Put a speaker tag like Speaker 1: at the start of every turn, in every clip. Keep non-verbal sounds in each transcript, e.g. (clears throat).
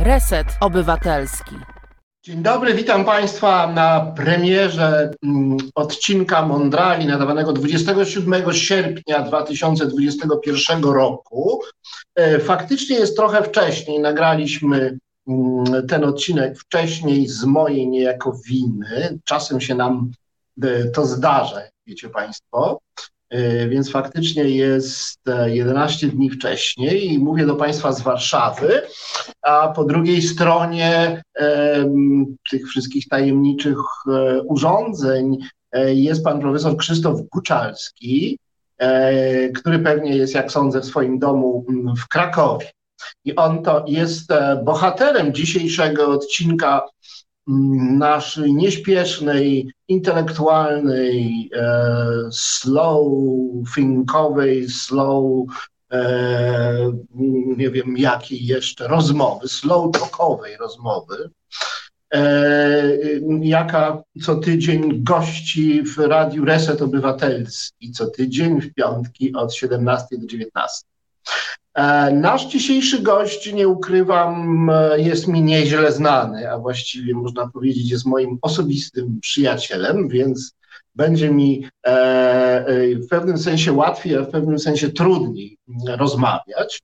Speaker 1: Reset Obywatelski.
Speaker 2: Dzień dobry, witam Państwa na premierze mm, odcinka Mondrali nadawanego 27 sierpnia 2021 roku. E, faktycznie jest trochę wcześniej, nagraliśmy mm, ten odcinek wcześniej z mojej niejako winy. Czasem się nam e, to zdarza, wiecie Państwo. E, więc faktycznie jest 11 e, dni wcześniej i mówię do Państwa z Warszawy, a po drugiej stronie tych wszystkich tajemniczych e, urządzeń jest pan profesor Krzysztof Guczalski, który pewnie jest, jak sądzę, w swoim domu w Krakowie. I on to jest bohaterem dzisiejszego odcinka naszej nieśpiesznej, intelektualnej, e, slow thinkowej, slow nie wiem jakiej jeszcze rozmowy, slow talkowej rozmowy, e, jaka co tydzień gości w Radiu Reset Obywatelski, co tydzień w piątki od 17 do 19. E, nasz dzisiejszy gość, nie ukrywam, e, jest mi nieźle znany, a właściwie można powiedzieć, jest moim osobistym przyjacielem, więc będzie mi e, w pewnym sensie łatwiej, a w pewnym sensie trudniej rozmawiać.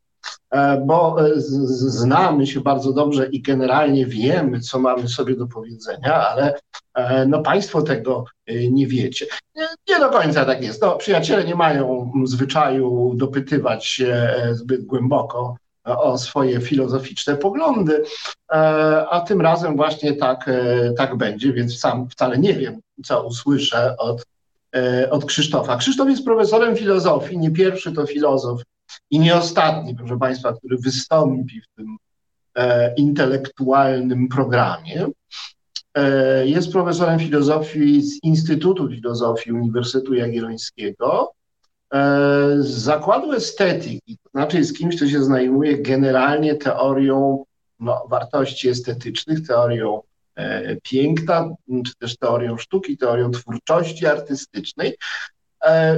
Speaker 2: E, bo e, znamy się bardzo dobrze i generalnie wiemy, co mamy sobie do powiedzenia, ale e, no, Państwo tego nie wiecie. Nie, nie do końca tak jest. No, przyjaciele nie mają zwyczaju dopytywać się zbyt głęboko o swoje filozoficzne poglądy, a tym razem właśnie tak, tak będzie, więc sam wcale nie wiem, co usłyszę od, od Krzysztofa. Krzysztof jest profesorem filozofii, nie pierwszy to filozof i nie ostatni, proszę Państwa, który wystąpi w tym e, intelektualnym programie. E, jest profesorem filozofii z Instytutu Filozofii Uniwersytetu Jagiellońskiego, e, z Zakładu Estetyki, to znaczy jest kimś, kto się zajmuje generalnie teorią no, wartości estetycznych, teorią e, piękna, czy też teorią sztuki, teorią twórczości artystycznej,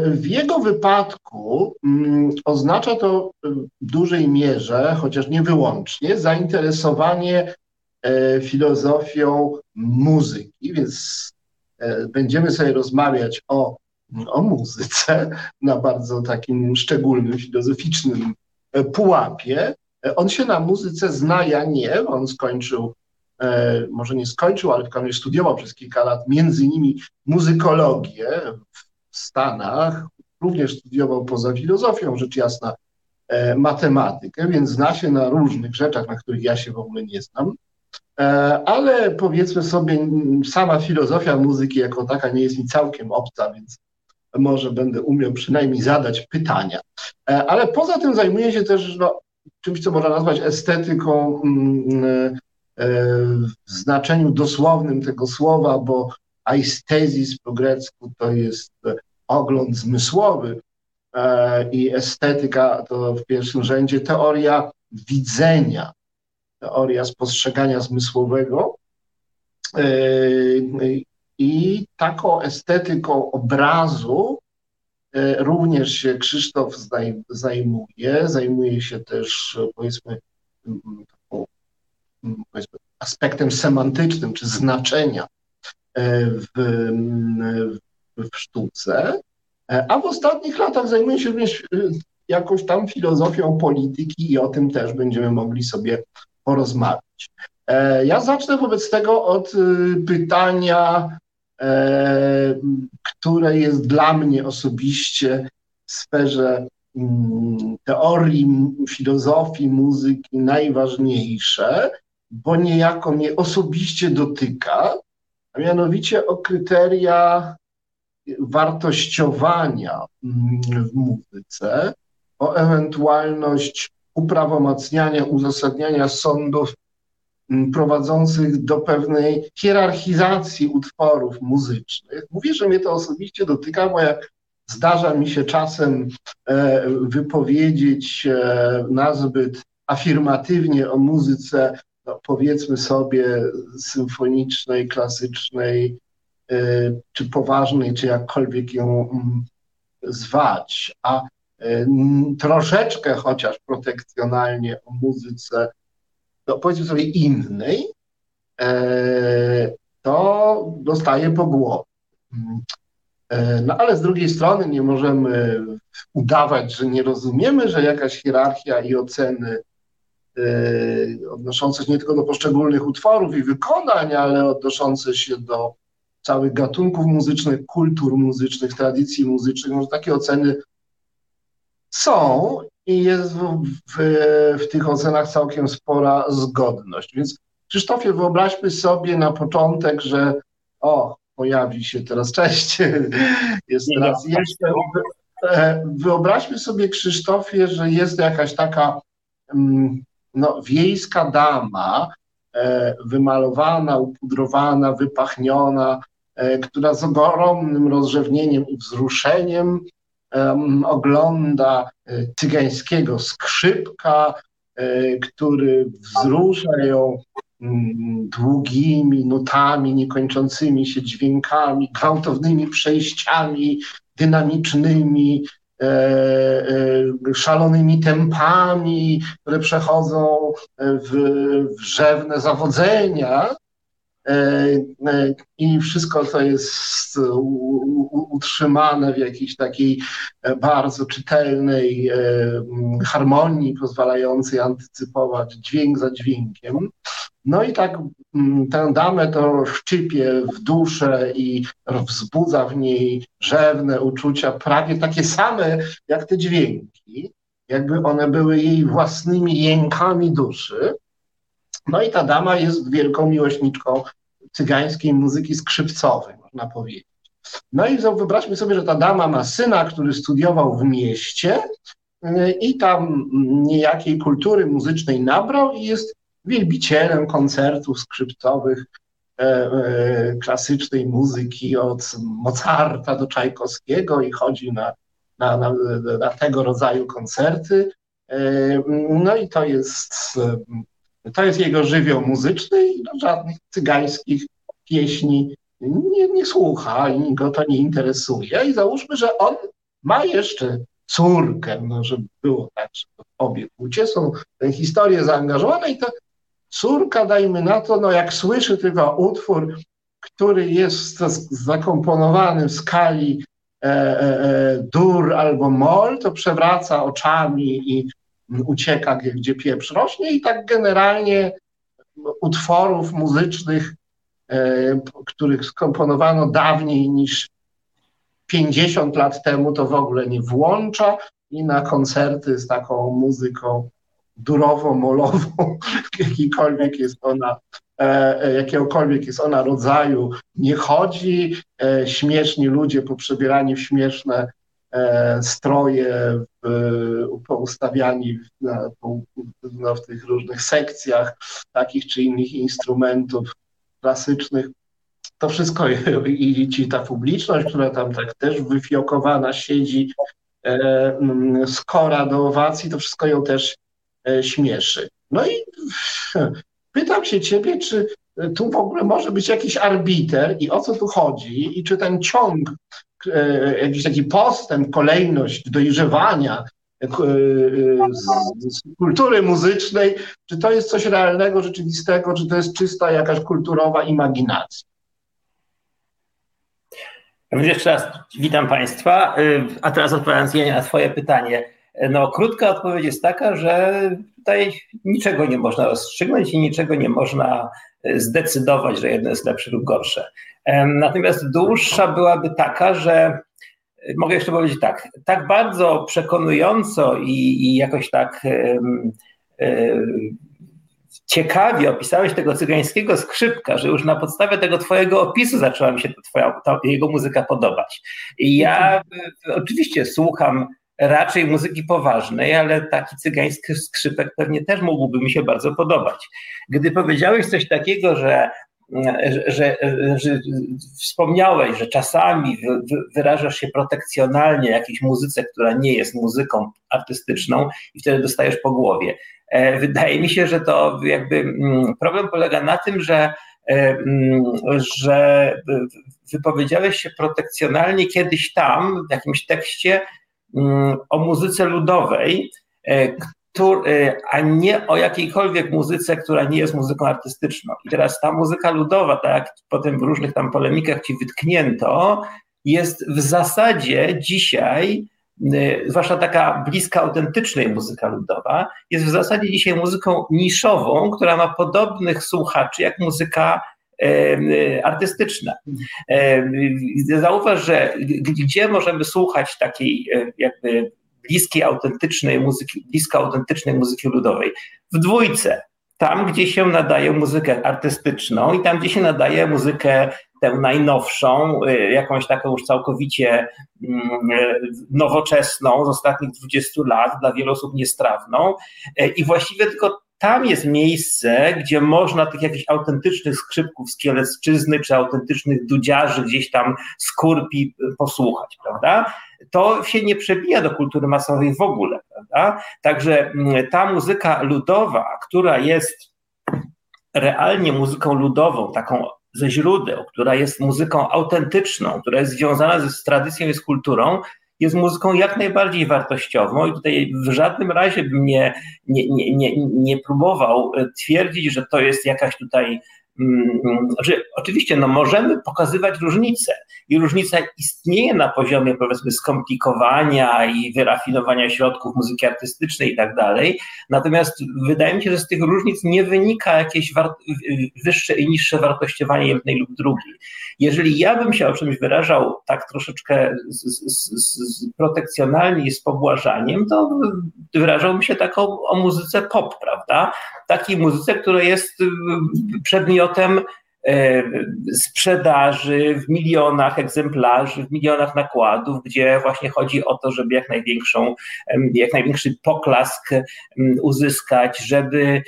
Speaker 2: w jego wypadku mm, oznacza to w dużej mierze, chociaż nie wyłącznie, zainteresowanie e, filozofią muzyki, więc e, będziemy sobie rozmawiać o, o muzyce na bardzo takim szczególnym, filozoficznym pułapie. On się na muzyce zna, ja nie, on skończył może nie skończył, ale w studiował przez kilka lat między innymi muzykologię w Stanach, również studiował poza filozofią, rzecz jasna, e, matematykę, więc zna się na różnych rzeczach, na których ja się w ogóle nie znam. E, ale powiedzmy sobie, sama filozofia muzyki jako taka nie jest mi całkiem obca, więc może będę umiał przynajmniej zadać pytania. E, ale poza tym zajmuję się też no, czymś, co można nazwać estetyką mm, w znaczeniu dosłownym tego słowa, bo aesthesis po grecku to jest ogląd zmysłowy e, i estetyka to w pierwszym rzędzie teoria widzenia, teoria spostrzegania zmysłowego. E, I taką estetyką obrazu e, również się Krzysztof zajmuje. Zajmuje się też, powiedzmy, aspektem semantycznym czy znaczenia w, w sztuce, e, a w ostatnich latach zajmuje się również e, jakąś tam filozofią polityki i o tym też będziemy mogli sobie porozmawiać. E, ja zacznę wobec tego od pytania, które jest dla mnie osobiście w sferze mm, teorii, filozofii, muzyki najważniejsze, bo niejako mnie osobiście dotyka, a mianowicie o kryteria wartościowania mm, w muzyce, o ewentualność uprawomacniania, uzasadniania sądów mm, prowadzących do pewnej hierarchizacji utworów muzycznych. Mówię, że mnie to osobiście dotyka, bo jak zdarza mi się czasem e, wypowiedzieć e, nazbyt afirmatywnie o muzyce, no powiedzmy sobie, symfonicznej, klasycznej, czy poważnej, czy jakkolwiek ją mm, zwać. A troszeczkę chociaż protekcjonalnie o muzyce, no powiedzmy sobie innej, to dostaje po głowie. No ale z drugiej strony nie możemy udawać, że nie rozumiemy, że jakaś hierarchia i oceny odnoszące się nie tylko do poszczególnych utworów i wykonań, ale odnoszące się do całych gatunków muzycznych, kultur muzycznych, tradycji muzycznych, może takie oceny są i jest w, w, w tych ocenach całkiem spora zgodność. Więc Krzysztofie, wyobraźmy sobie na początek, że o, pojawi się teraz, (laughs) cześć, jest teraz jeszcze. Wyobraźmy sobie, Krzysztofie, że jest jakaś taka mm, no, wiejska dama, e, wymalowana, upudrowana, wypachniona, która z ogromnym rozrzewnieniem i wzruszeniem ogląda e, cygańskiego skrzypka, który wzrusza ją mm, długimi nutami, niekończącymi się dźwiękami, gwałtownymi przejściami dynamicznymi, E, e, szalonymi tempami, które przechodzą w wrzewne zawodzenia. E, I wszystko to jest utrzymane w jakiejś takiej bardzo czytelnej harmonii, pozwalającej antycypować dźwięk za dźwiękiem. No i tak tę damę to szczypie w duszę i wzbudza w niej rzewne uczucia, prawie takie same jak te dźwięki, jakby one były jej własnymi jękami duszy. No i ta dama jest wielką miłośniczką cygańskiej muzyki skrzypcowej, można powiedzieć. No i wyobraźmy sobie, że ta dama ma syna, który studiował w mieście y, i tam niejakiej kultury muzycznej nabrał i jest wielbicielem koncertów skrzypcowych, e, e, klasycznej muzyki od Mozarta do Czajkowskiego i chodzi na, na, na, na tego rodzaju koncerty. E, no i to jest, to jest jego żywioł muzyczny i żadnych cygańskich pieśni nie, nie słucha i go to nie interesuje. I załóżmy, że on ma jeszcze córkę, no, żeby było tak, że obie płcie są w historię zaangażowane i to Córka, dajmy na to, no jak słyszy tylko utwór, który jest zakomponowany w skali e, e, e, dur albo mol, to przewraca oczami i ucieka, gdzie, gdzie pieprz rośnie i tak generalnie utworów muzycznych, e, których skomponowano dawniej niż 50 lat temu, to w ogóle nie włącza i na koncerty z taką muzyką durowo-molową, (laughs) jakikolwiek jest ona, e, e, jakiegokolwiek jest ona rodzaju, nie chodzi. Śmieszni ludzie poprzebierani w śmieszne stroje, poustawiani w, no, w tych różnych sekcjach takich czy innych instrumentów klasycznych. To wszystko i ci ta publiczność, która tam tak też wyfiokowana siedzi, skora do owacji, to wszystko ją też E, śmieszy. No i (laughs) pytam się ciebie, czy tu w ogóle może być jakiś arbiter i o co tu chodzi i czy ten ciąg, e, jakiś taki postęp, kolejność dojrzewania e, z, z kultury muzycznej, czy to jest coś realnego, rzeczywistego, czy to jest czysta jakaś kulturowa imaginacja?
Speaker 3: Jeszcze raz witam Państwa, a teraz odpowiadając na Twoje pytanie. No, krótka odpowiedź jest taka, że tutaj niczego nie można rozstrzygnąć i niczego nie można e, zdecydować, że jedno jest lepsze lub gorsze. Natomiast dłuższa byłaby taka, że e, mogę jeszcze powiedzieć tak, tak bardzo przekonująco i, i jakoś tak e, e, ciekawie opisałeś tego cygańskiego skrzypka, że już na podstawie tego twojego opisu zaczęła mi się twoja, to jego muzyka podobać. I ja oczywiście słucham raczej muzyki poważnej, ale taki cygański skrzypek pewnie też mógłby mi się bardzo podobać. Gdy powiedziałeś coś takiego, że że, że, wspomniałeś, że czasami wyrażasz się protekcjonalnie jakiejś muzyce, która nie jest muzyką artystyczną i wtedy dostajesz po głowie. E, wydaje mi się, że to jakby mm, problem polega na tym, że, e, mm, że wypowiedziałeś się protekcjonalnie kiedyś tam w jakimś tekście mm, o muzyce ludowej, a nie o jakiejkolwiek muzyce, która nie jest muzyką artystyczną. I teraz ta muzyka ludowa, tak jak potem w różnych tam polemikach ci wytknięto, jest w zasadzie dzisiaj, y, zwłaszcza taka bliska autentycznej muzyka ludowa, jest w zasadzie dzisiaj muzyką niszową, która ma podobnych słuchaczy jak muzyka y, artystyczna. Zauważ, że gdzie możemy słuchać takiej y, jakby bliskiej, autentycznej muzyki, blisko autentycznej muzyki ludowej? W dwójce. Tam, gdzie się nadaje muzykę artystyczną i tam, gdzie się nadaje muzykę tę najnowszą, y, jakąś taką już całkowicie mm, nowoczesną z ostatnich 20 lat, dla wielu osób niestrawną. Y, I właściwie tylko tam jest miejsce, gdzie można tych jakichś autentycznych skrzypków z Kielecczyzny, czy autentycznych dudziarzy gdzieś tam z kurpi y, posłuchać, prawda? To się nie przebija do kultury masowej w ogóle, prawda? Także mm, ta muzyka ludowa, która jest realnie muzyką ludową, taką ze źródeł, która jest muzyką autentyczną, która jest związana z tradycją i z kulturą, jest muzyką jak najbardziej wartościową i tutaj w żadnym razie bym nie, nie, nie, nie, nie próbował twierdzić, że to jest jakaś tutaj że oczywiście no, możemy pokazywać różnice i różnica istnieje na poziomie powiedzmy skomplikowania i wyrafinowania środków muzyki artystycznej i tak dalej, natomiast wydaje mi się, że z tych różnic nie wynika jakieś wyższe i niższe wartościowanie jednej lub drugiej. Jeżeli ja bym się o czymś wyrażał tak troszeczkę z, z, z protekcjonalnie i z pobłażaniem, to wyrażałbym się tak o, o muzyce pop, prawda? Takiej muzyce, która jest przedmiotem przedmiotem e, sprzedaży w milionach egzemplarzy, w milionach nakładów, gdzie właśnie chodzi o to, żeby jak największą, jak największy poklask uzyskać, żeby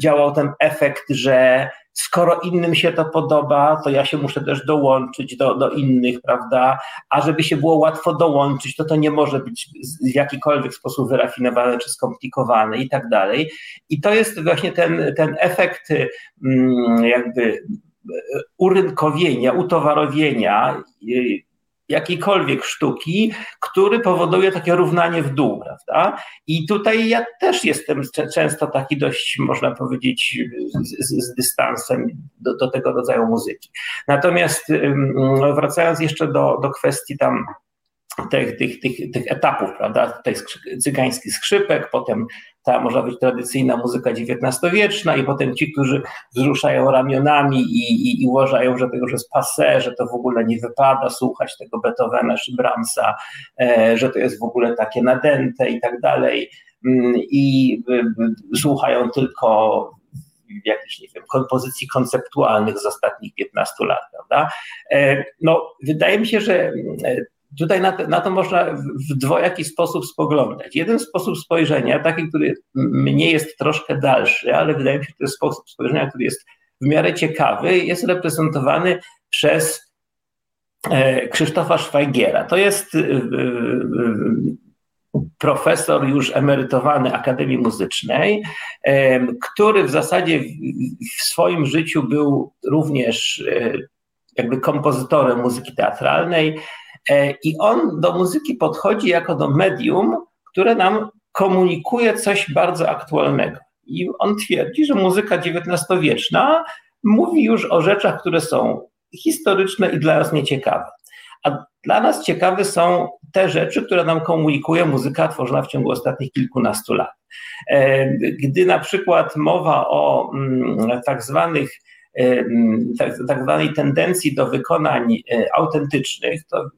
Speaker 3: działał ten efekt, że skoro innym się to podoba, to ja się muszę też dołączyć do, do innych, prawda? A żeby się było łatwo dołączyć, to to nie może być w jakikolwiek sposób wyrafinowane czy skomplikowane i tak dalej. I to jest właśnie ten, ten efekt mm, jakby urynkowienia, utowarowienia jakiejkolwiek sztuki, który powoduje takie równanie w dół, prawda? I tutaj ja też jestem często taki dość, można powiedzieć, z, z dystansem do, do, tego rodzaju muzyki. Natomiast wracając jeszcze do, do kwestii tam tych, tych, tych, tych etapów, prawda? Tutaj cygański skrzypek, potem ta może być tradycyjna muzyka XIX-wieczna i potem ci, którzy wzruszają ramionami i, i, i uważają, że to już jest passe, że to w ogóle nie wypada słuchać tego Beethovena czy Brahmsa, e, że to jest w ogóle takie nadęte i tak dalej mm, i y, słuchają tylko jakichś, nie wiem, kompozycji konceptualnych z ostatnich 15 lat, prawda? E, no, wydaje mi się, że e, tutaj na to, na to, można w dwojaki sposób spoglądać. Jeden sposób spojrzenia, taki, który mnie jest troszkę dalszy, ale wydaje mi się, że to jest sposób spojrzenia, który jest w miarę ciekawy, jest reprezentowany przez e, Krzysztofa Szwajgiera. To jest e, e, profesor już emerytowany Akademii Muzycznej, który w zasadzie w swoim życiu był również jakby kompozytorem muzyki teatralnej, I on do muzyki podchodzi jako do medium, które nam komunikuje coś bardzo aktualnego. I on twierdzi, że muzyka XIX-wieczna mówi już o rzeczach, które są historyczne i dla nas nieciekawe. A dla nas ciekawe są te rzeczy, które nam komunikuje muzyka tworzona w ciągu ostatnich kilkunastu lat. E, gdy na przykład mowa o mm, tak zwanych e, mm, tak, tak zwanej tendencji do wykonań autentycznych, to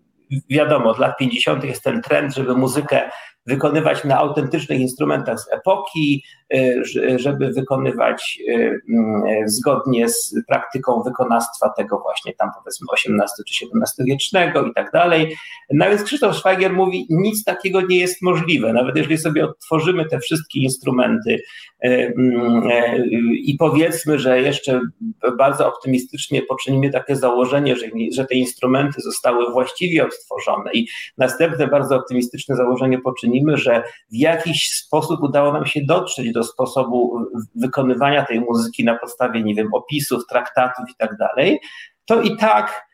Speaker 3: wiadomo, od lat 50. jest ten trend, żeby muzykę wykonywać na autentycznych instrumentach z epoki, y, żeby wykonywać y, mm, zgodnie z praktyką wykonawstwa tego właśnie tam powiedzmy XVIII czy XVII wiecznego i tak dalej. No więc Krzysztof Szwagier mówi, nic takiego nie jest możliwe. Nawet jeżeli sobie odtworzymy te wszystkie instrumenty i powiedzmy, że jeszcze bardzo optymistycznie poczynimy takie założenie, że, że te instrumenty zostały właściwie odtworzone i następne bardzo optymistyczne założenie poczynimy, że w jakiś sposób udało nam się dotrzeć do sposobu wykonywania tej muzyki na podstawie, nie wiem, opisów, traktatów i tak dalej, to i tak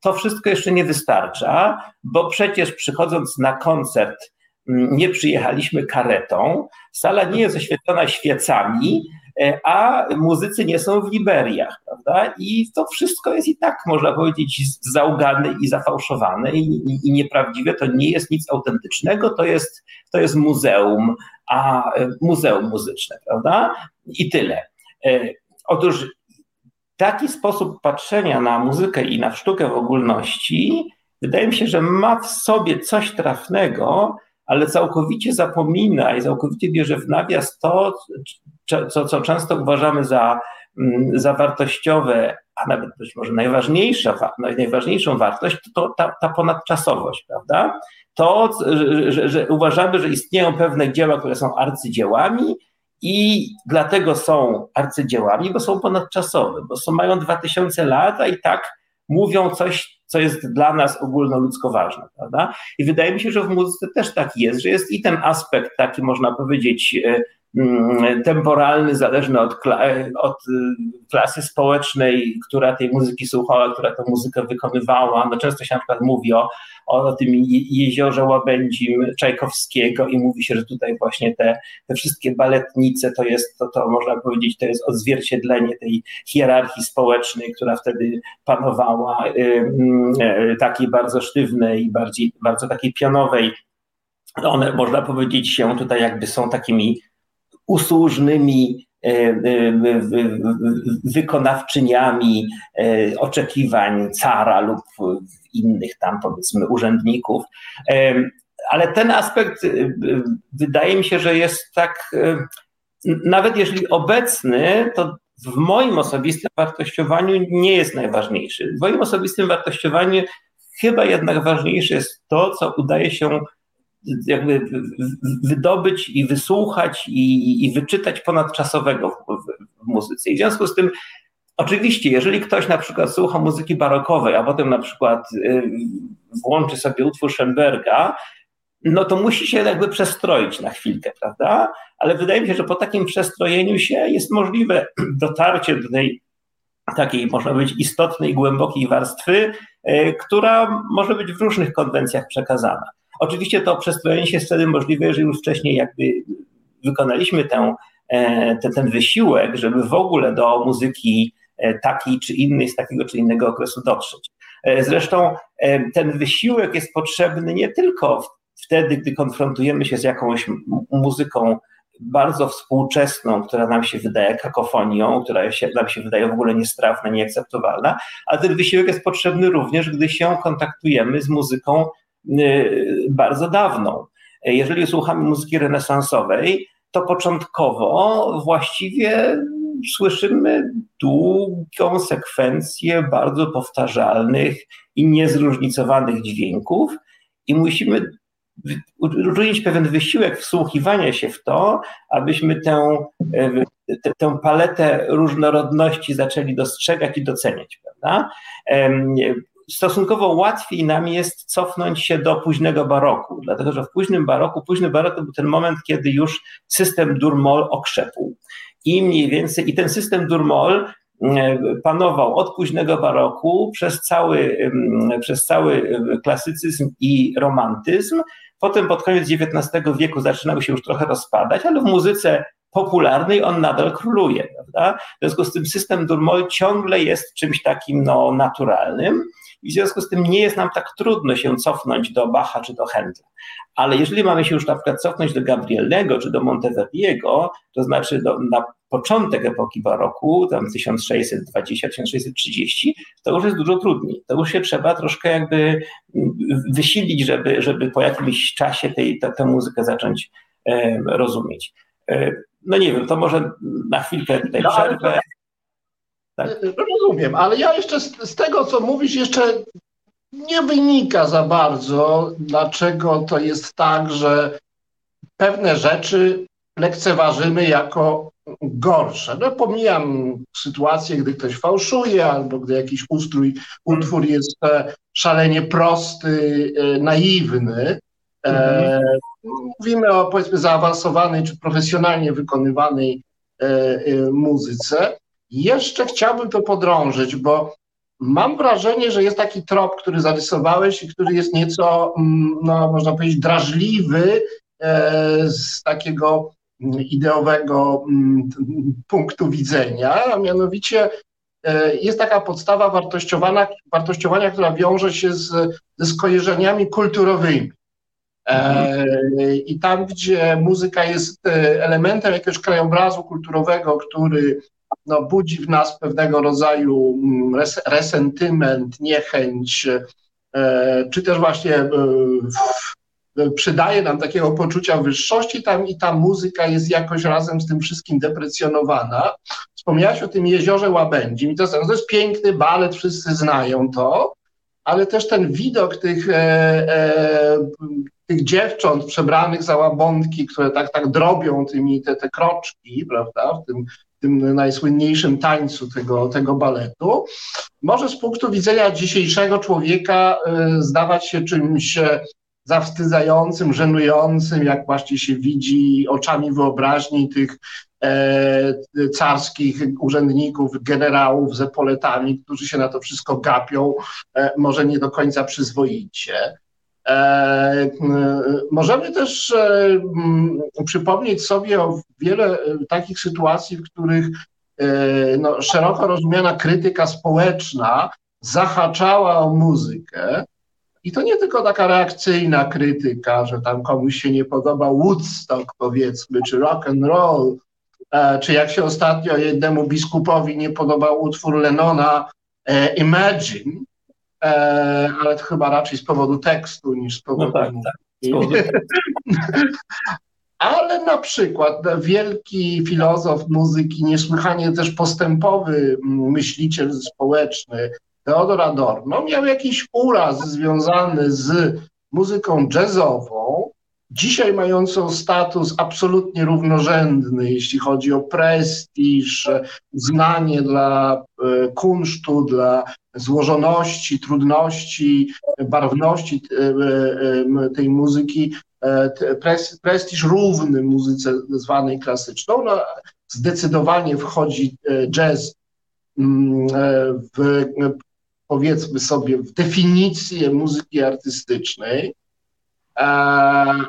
Speaker 3: to wszystko jeszcze nie wystarcza, bo przecież przychodząc na koncert mm, nie przyjechaliśmy karetą, sala nie jest oświetlona świecami, E, a muzycy nie są w Liberiach, prawda? I to wszystko jest i tak, można powiedzieć, załgane i zafałszowane i, i, i nieprawdziwe. To nie jest nic autentycznego, to jest, to jest muzeum, a e, muzeum muzyczne, prawda? I tyle. E, otóż taki sposób patrzenia na muzykę i na sztukę w ogólności wydaje mi się, że ma w sobie coś trafnego, ale całkowicie zapomina i całkowicie bierze w nawias to, co, co często uważamy za, mm, za wartościowe, a nawet być może najważniejsza, najważniejszą wartość, to ta, ta ponadczasowość, prawda? To, że, że uważamy, że istnieją pewne dzieła, które są arcydziełami, i dlatego są arcydziełami, bo są ponadczasowe, bo są, mają 2000 lat, a i tak mówią coś, co jest dla nas ogólnoludzko ważne, prawda? I wydaje mi się, że w muzyce też tak jest, że jest i ten aspekt taki, można powiedzieć, e, temporalny, zależny od, od y, klasy społecznej, która tej muzyki słuchała, która tę muzykę wykonywała. No często się na przykład mówi o, o tym jeziorze Łabędzim Czajkowskiego i mówi się, że tutaj właśnie te, te wszystkie baletnice to jest, to, to można powiedzieć, to jest odzwierciedlenie tej hierarchii społecznej, która wtedy panowała, y, mm, y, takiej bardzo sztywnej, bardziej, bardzo takiej pianowej. One, można powiedzieć, się tutaj jakby są takimi usłużnymi e, e, wykonawczyniami e, oczekiwań cara lub innych tam powiedzmy urzędników. Ale ten aspekt wydaje mi się, że jest tak, nawet jeżeli obecny, to w moim osobistym wartościowaniu nie jest najważniejszy. W moim osobistym wartościowaniu chyba jednak ważniejsze jest to, co udaje się jakby wydobyć i wysłuchać i, i wyczytać ponadczasowego w, w, muzyce. I w związku z tym Oczywiście, jeżeli ktoś na przykład słucha muzyki barokowej, a potem na przykład y, włączy sobie utwór Schoenberga, no to musi się jakby przestroić na chwilkę, prawda? Ale wydaje mi się, że po takim przestrojeniu się jest możliwe (clears throat) dotarcie do tej takiej, można powiedzieć, istotnej, głębokiej warstwy, y, która może być w różnych konwencjach przekazana. Oczywiście to przestrojenie się jest wtedy możliwe, że już wcześniej jakby wykonaliśmy tę, e, ten, ten wysiłek, żeby w ogóle do muzyki e, takiej czy innej, z takiego czy innego okresu dotrzeć. E, zresztą ten wysiłek jest potrzebny nie tylko wtedy, gdy konfrontujemy się z jakąś muzyką bardzo współczesną, która nam się wydaje kakofonią, która się, nam się wydaje w ogóle niestrawna, nieakceptowalna, ale ten wysiłek jest potrzebny również, gdy się kontaktujemy z muzyką bardzo dawną. Jeżeli słuchamy muzyki renesansowej, to początkowo właściwie słyszymy długą sekwencję bardzo powtarzalnych i niezróżnicowanych dźwięków i musimy uczynić pewien wysiłek wsłuchiwania się w to, abyśmy tę, tę, tę paletę różnorodności zaczęli dostrzegać i doceniać. Prawda? Stosunkowo łatwiej nam jest cofnąć się do późnego baroku, dlatego że w późnym baroku, późny barok to był ten moment, kiedy już system Durmol okrzepł. I mniej więcej, i ten system Durmol e, panował od późnego baroku przez cały, przez cały klasycyzm i romantyzm. Potem pod koniec XIX wieku zaczynał się już trochę rozpadać, ale w muzyce popularnej on nadal króluje. Prawda? W związku z tym system Durmol ciągle jest czymś takim no, naturalnym. I w związku z tym nie jest nam tak trudno się cofnąć do Bacha czy do Händla. Ale jeżeli mamy się już na przykład cofnąć do Gabrielnego czy do Monteverdiego, to znaczy do, na początek epoki baroku, tam 1620-1630, to już jest dużo trudniej. To już się trzeba troszkę jakby wysilić, żeby, żeby po jakimś czasie tej, tę muzykę zacząć e, rozumieć. E, no nie wiem, to może na chwilkę tutaj no, przerwę.
Speaker 2: Tak. E, rozumiem, ale ja jeszcze z, z, tego, co mówisz, jeszcze nie wynika za bardzo, dlaczego to jest tak, że pewne rzeczy lekceważymy jako gorsze. No pomijam sytuację, gdy ktoś fałszuje, albo gdy jakiś ustrój, utwór jest e, szalenie prosty, e, naiwny. Mhm. mówimy o powiedzmy zaawansowanej czy profesjonalnie wykonywanej muzyce. Jeszcze chciałbym to podrążyć, bo Mam wrażenie, że jest taki trop, który zarysowałeś i który jest nieco, mm, no, można powiedzieć, drażliwy e, z takiego mm, ideowego mm, punktu widzenia, a mianowicie e, jest taka podstawa wartościowania, wartościowania która wiąże się z, ze skojarzeniami kulturowymi. Mhm. I tam, gdzie muzyka jest elementem jakiegoś krajobrazu kulturowego, który no, budzi w nas pewnego rodzaju mm, res, resentyment, niechęć, e, czy też właśnie e, przydaje nam takiego poczucia wyższości tam i ta muzyka jest jakoś razem z tym wszystkim deprecjonowana. Wspomniałaś o tym jeziorze Łabędzim i to, to jest piękny balet, wszyscy znają to, ale też ten widok tych, e, e, tych dziewcząt przebranych za łabądki, które tak, tak drobią tymi te, te kroczki, prawda, w tym tym najsłynniejszym tańcu tego, tego baletu, może z punktu widzenia dzisiejszego człowieka y, zdawać się czymś e, zawstydzającym, żenującym, jak właśnie się widzi oczami wyobraźni tych e, carskich urzędników, generałów z epoletami, którzy się na to wszystko gapią, e, może nie do końca przyzwoicie. E, możemy też e, przypomnieć sobie o wiele e, takich sytuacji, w których no, szeroko rozumiana krytyka społeczna zahaczała o muzykę. I to nie tylko taka reakcyjna krytyka, że tam komuś się nie podoba Woodstock, powiedzmy, czy rock and roll, czy jak się ostatnio jednemu biskupowi nie podobał utwór Lennona Imagine, ale to chyba raczej z powodu tekstu niż z powodu. No tak, tak. ale na przykład wielki filozof muzyki, niesłychanie też postępowy myśliciel społeczny, Theodor Adorno, miał jakiś uraz związany z muzyką jazzową, dzisiaj mającą status absolutnie równorzędny, jeśli chodzi o prestiż, znanie dla e, kunsztu, dla złożoności, trudności, barwności e, e, tej muzyki, prestiż równy muzyce zwanej klasyczną. No, zdecydowanie wchodzi jazz mm, w, powiedzmy sobie, w definicję muzyki artystycznej.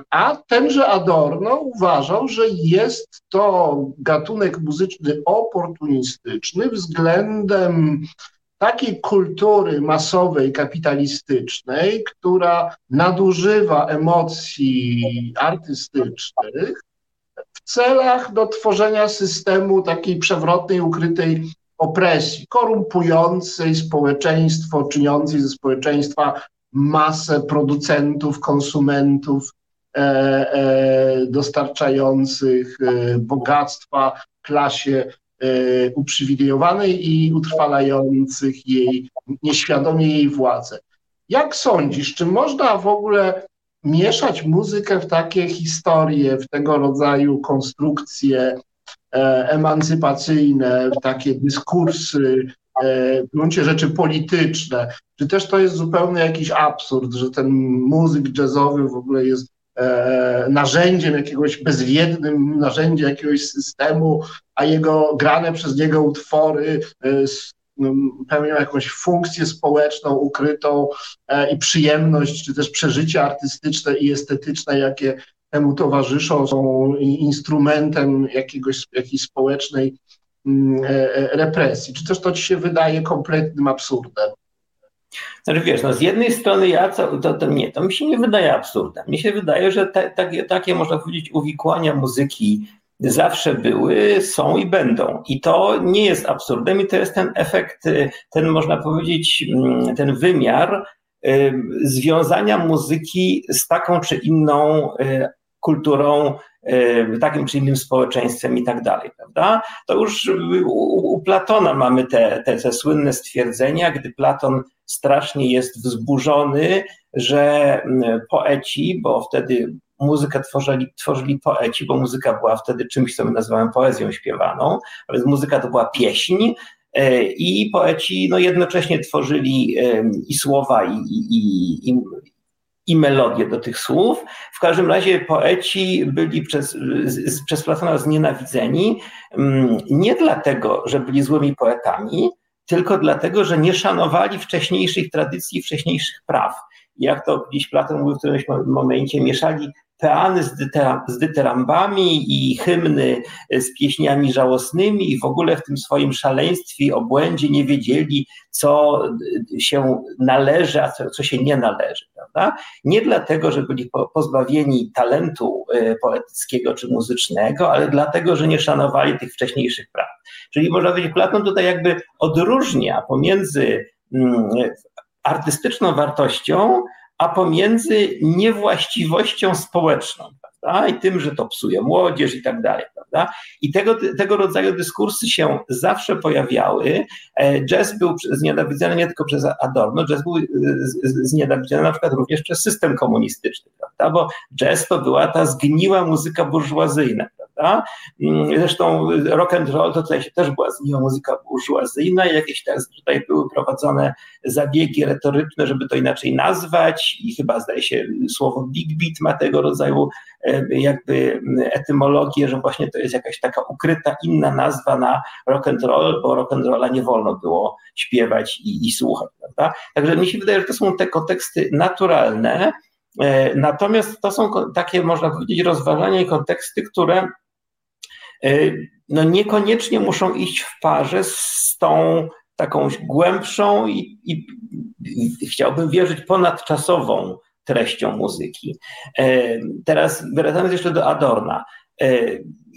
Speaker 2: A tenże Adorno uważał, że jest to gatunek muzyczny oportunistyczny względem takiej kultury masowej, kapitalistycznej, która nadużywa emocji artystycznych w celach do tworzenia systemu takiej przewrotnej, ukrytej opresji, korumpującej społeczeństwo, czyniącej ze społeczeństwa masę producentów, konsumentów e, e, dostarczających e, bogactwa klasie uprzywilejowanej i utrwalających jej, nieświadomie jej władzę. Jak sądzisz, czy można w ogóle mieszać muzykę w takie historie, w tego rodzaju konstrukcje emancypacyjne, w takie dyskursy w gruncie rzeczy polityczne, czy też to jest zupełnie jakiś absurd, że ten muzyk jazzowy w ogóle jest e, narzędziem jakiegoś bezwiednym, narzędziem jakiegoś systemu, a jego grane przez niego utwory e, pełnią jakąś funkcję społeczną ukrytą i przyjemność, czy też przeżycia artystyczne i estetyczne, jakie temu towarzyszą, są instrumentem jakiegoś, jakiejś społecznej e, e, represji? Czy też to ci się wydaje kompletnym absurdem?
Speaker 3: Znaczy wiesz, no z jednej strony ja, to, to, to, nie, to mi się nie wydaje absurdem. Mi się wydaje, że te, takie, takie, można powiedzieć, uwikłania muzyki zawsze były, są i będą. I to nie jest absurdem i to jest ten efekt, ten można powiedzieć, mm, ten wymiar y, związania muzyki z taką czy inną y, kulturą, y, takim czy innym społeczeństwem i tak dalej, prawda? To już u, u Platona mamy te, te, te słynne stwierdzenia, gdy Platon strasznie jest wzburzony, że poeci, bo wtedy muzykę tworzyli, tworzyli poeci, bo muzyka była wtedy czymś, co my nazywamy poezją śpiewaną, a więc muzyka to była pieśń, y, i poeci no, jednocześnie tworzyli i słowa, i, i, i, i melodię do tych słów. W każdym razie poeci byli przez, przez Platona znienawidzeni mm, nie dlatego, że byli złymi poetami, tylko dlatego, że nie szanowali wcześniejszych tradycji, wcześniejszych praw. Jak to gdzieś Platon mówił w którymś momencie, mieszali peany z, dyteram, z dyterambami i hymny z pieśniami żałosnymi i w ogóle w tym swoim szaleństwie, obłędzie nie wiedzieli, co się należy, a co, co się nie należy. Prawda? Nie dlatego, że byli pozbawieni talentu e, poetyckiego czy muzycznego, ale dlatego, że nie szanowali tych wcześniejszych praw. Czyli można powiedzieć, Platon tutaj jakby odróżnia pomiędzy mm, artystyczną wartością, a pomiędzy niewłaściwością społeczną prawda? i tym, że to psuje młodzież i tak dalej. Prawda? I tego, tego rodzaju dyskursy się zawsze pojawiały. E, jazz był znienawidzony nie tylko przez Adorno, jazz był e, znienawidzony na przykład również przez system komunistyczny, prawda? bo jazz to była ta zgniła muzyka burżuazyjna. Prawda? Mm, zresztą rock and roll to tutaj się też była zgniła muzyka burżuazyjna i jakieś tutaj były prowadzone zabiegi retoryczne, żeby to inaczej nazwać i chyba zdaje się słowo big beat ma tego rodzaju e, jakby etymologię, że właśnie to jest jakaś taka ukryta inna nazwa na rock and roll, bo rock and rolla nie wolno było śpiewać i, i słuchać, prawda? Także mi się wydaje, że to są te konteksty naturalne, e, natomiast to są takie, można powiedzieć, rozważania i konteksty, które no niekoniecznie muszą iść w parze z tą taką głębszą i, i, i chciałbym wierzyć ponadczasową treścią muzyki. E, teraz wracając jeszcze do Adorna e,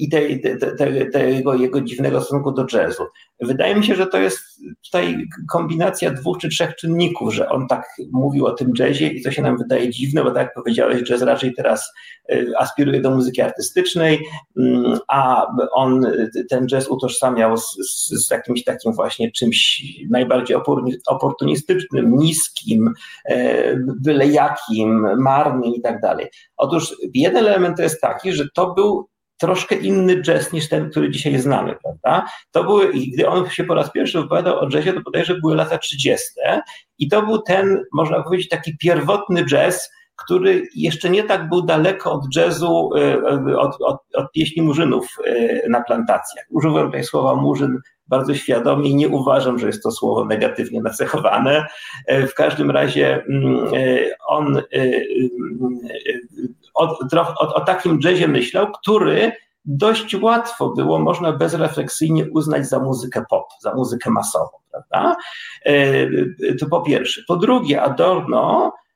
Speaker 3: i tej, te, te, tego jego dziwnego stosunku do jazzu. Wydaje mi się, że to jest tutaj kombinacja dwóch czy trzech czynników, że on tak mówił o tym jazzie i to się nam wydaje dziwne, bo tak jak powiedziałeś, jazz raczej teraz e, aspiruje do muzyki artystycznej, mm, a on ten jazz utożsamiał z, z, z jakimś takim właśnie czymś najbardziej oportunistycznym, niskim, e, byle jakim, marnym i tak dalej. Otóż jeden element to jest taki, że to był troszkę inny jazz niż ten, który dzisiaj znamy, prawda? To były, gdy on się po raz pierwszy wypowiadał o jazzie, to bodajże były lata 30. i to był ten, można powiedzieć, taki pierwotny jazz, który jeszcze nie tak był daleko od jazzu, e, od, od, od pieśni murzynów e, na plantacjach. Używam tutaj słowa murzyn bardzo świadomie i nie uważam, że jest to słowo negatywnie nacechowane. E, w każdym razie mm, on o, o, o takim jazzie myślał, który dość łatwo było, można bezrefleksyjnie uznać za muzykę pop, za muzykę masową, prawda? E, to po pierwsze. Po drugie, Adorno, e,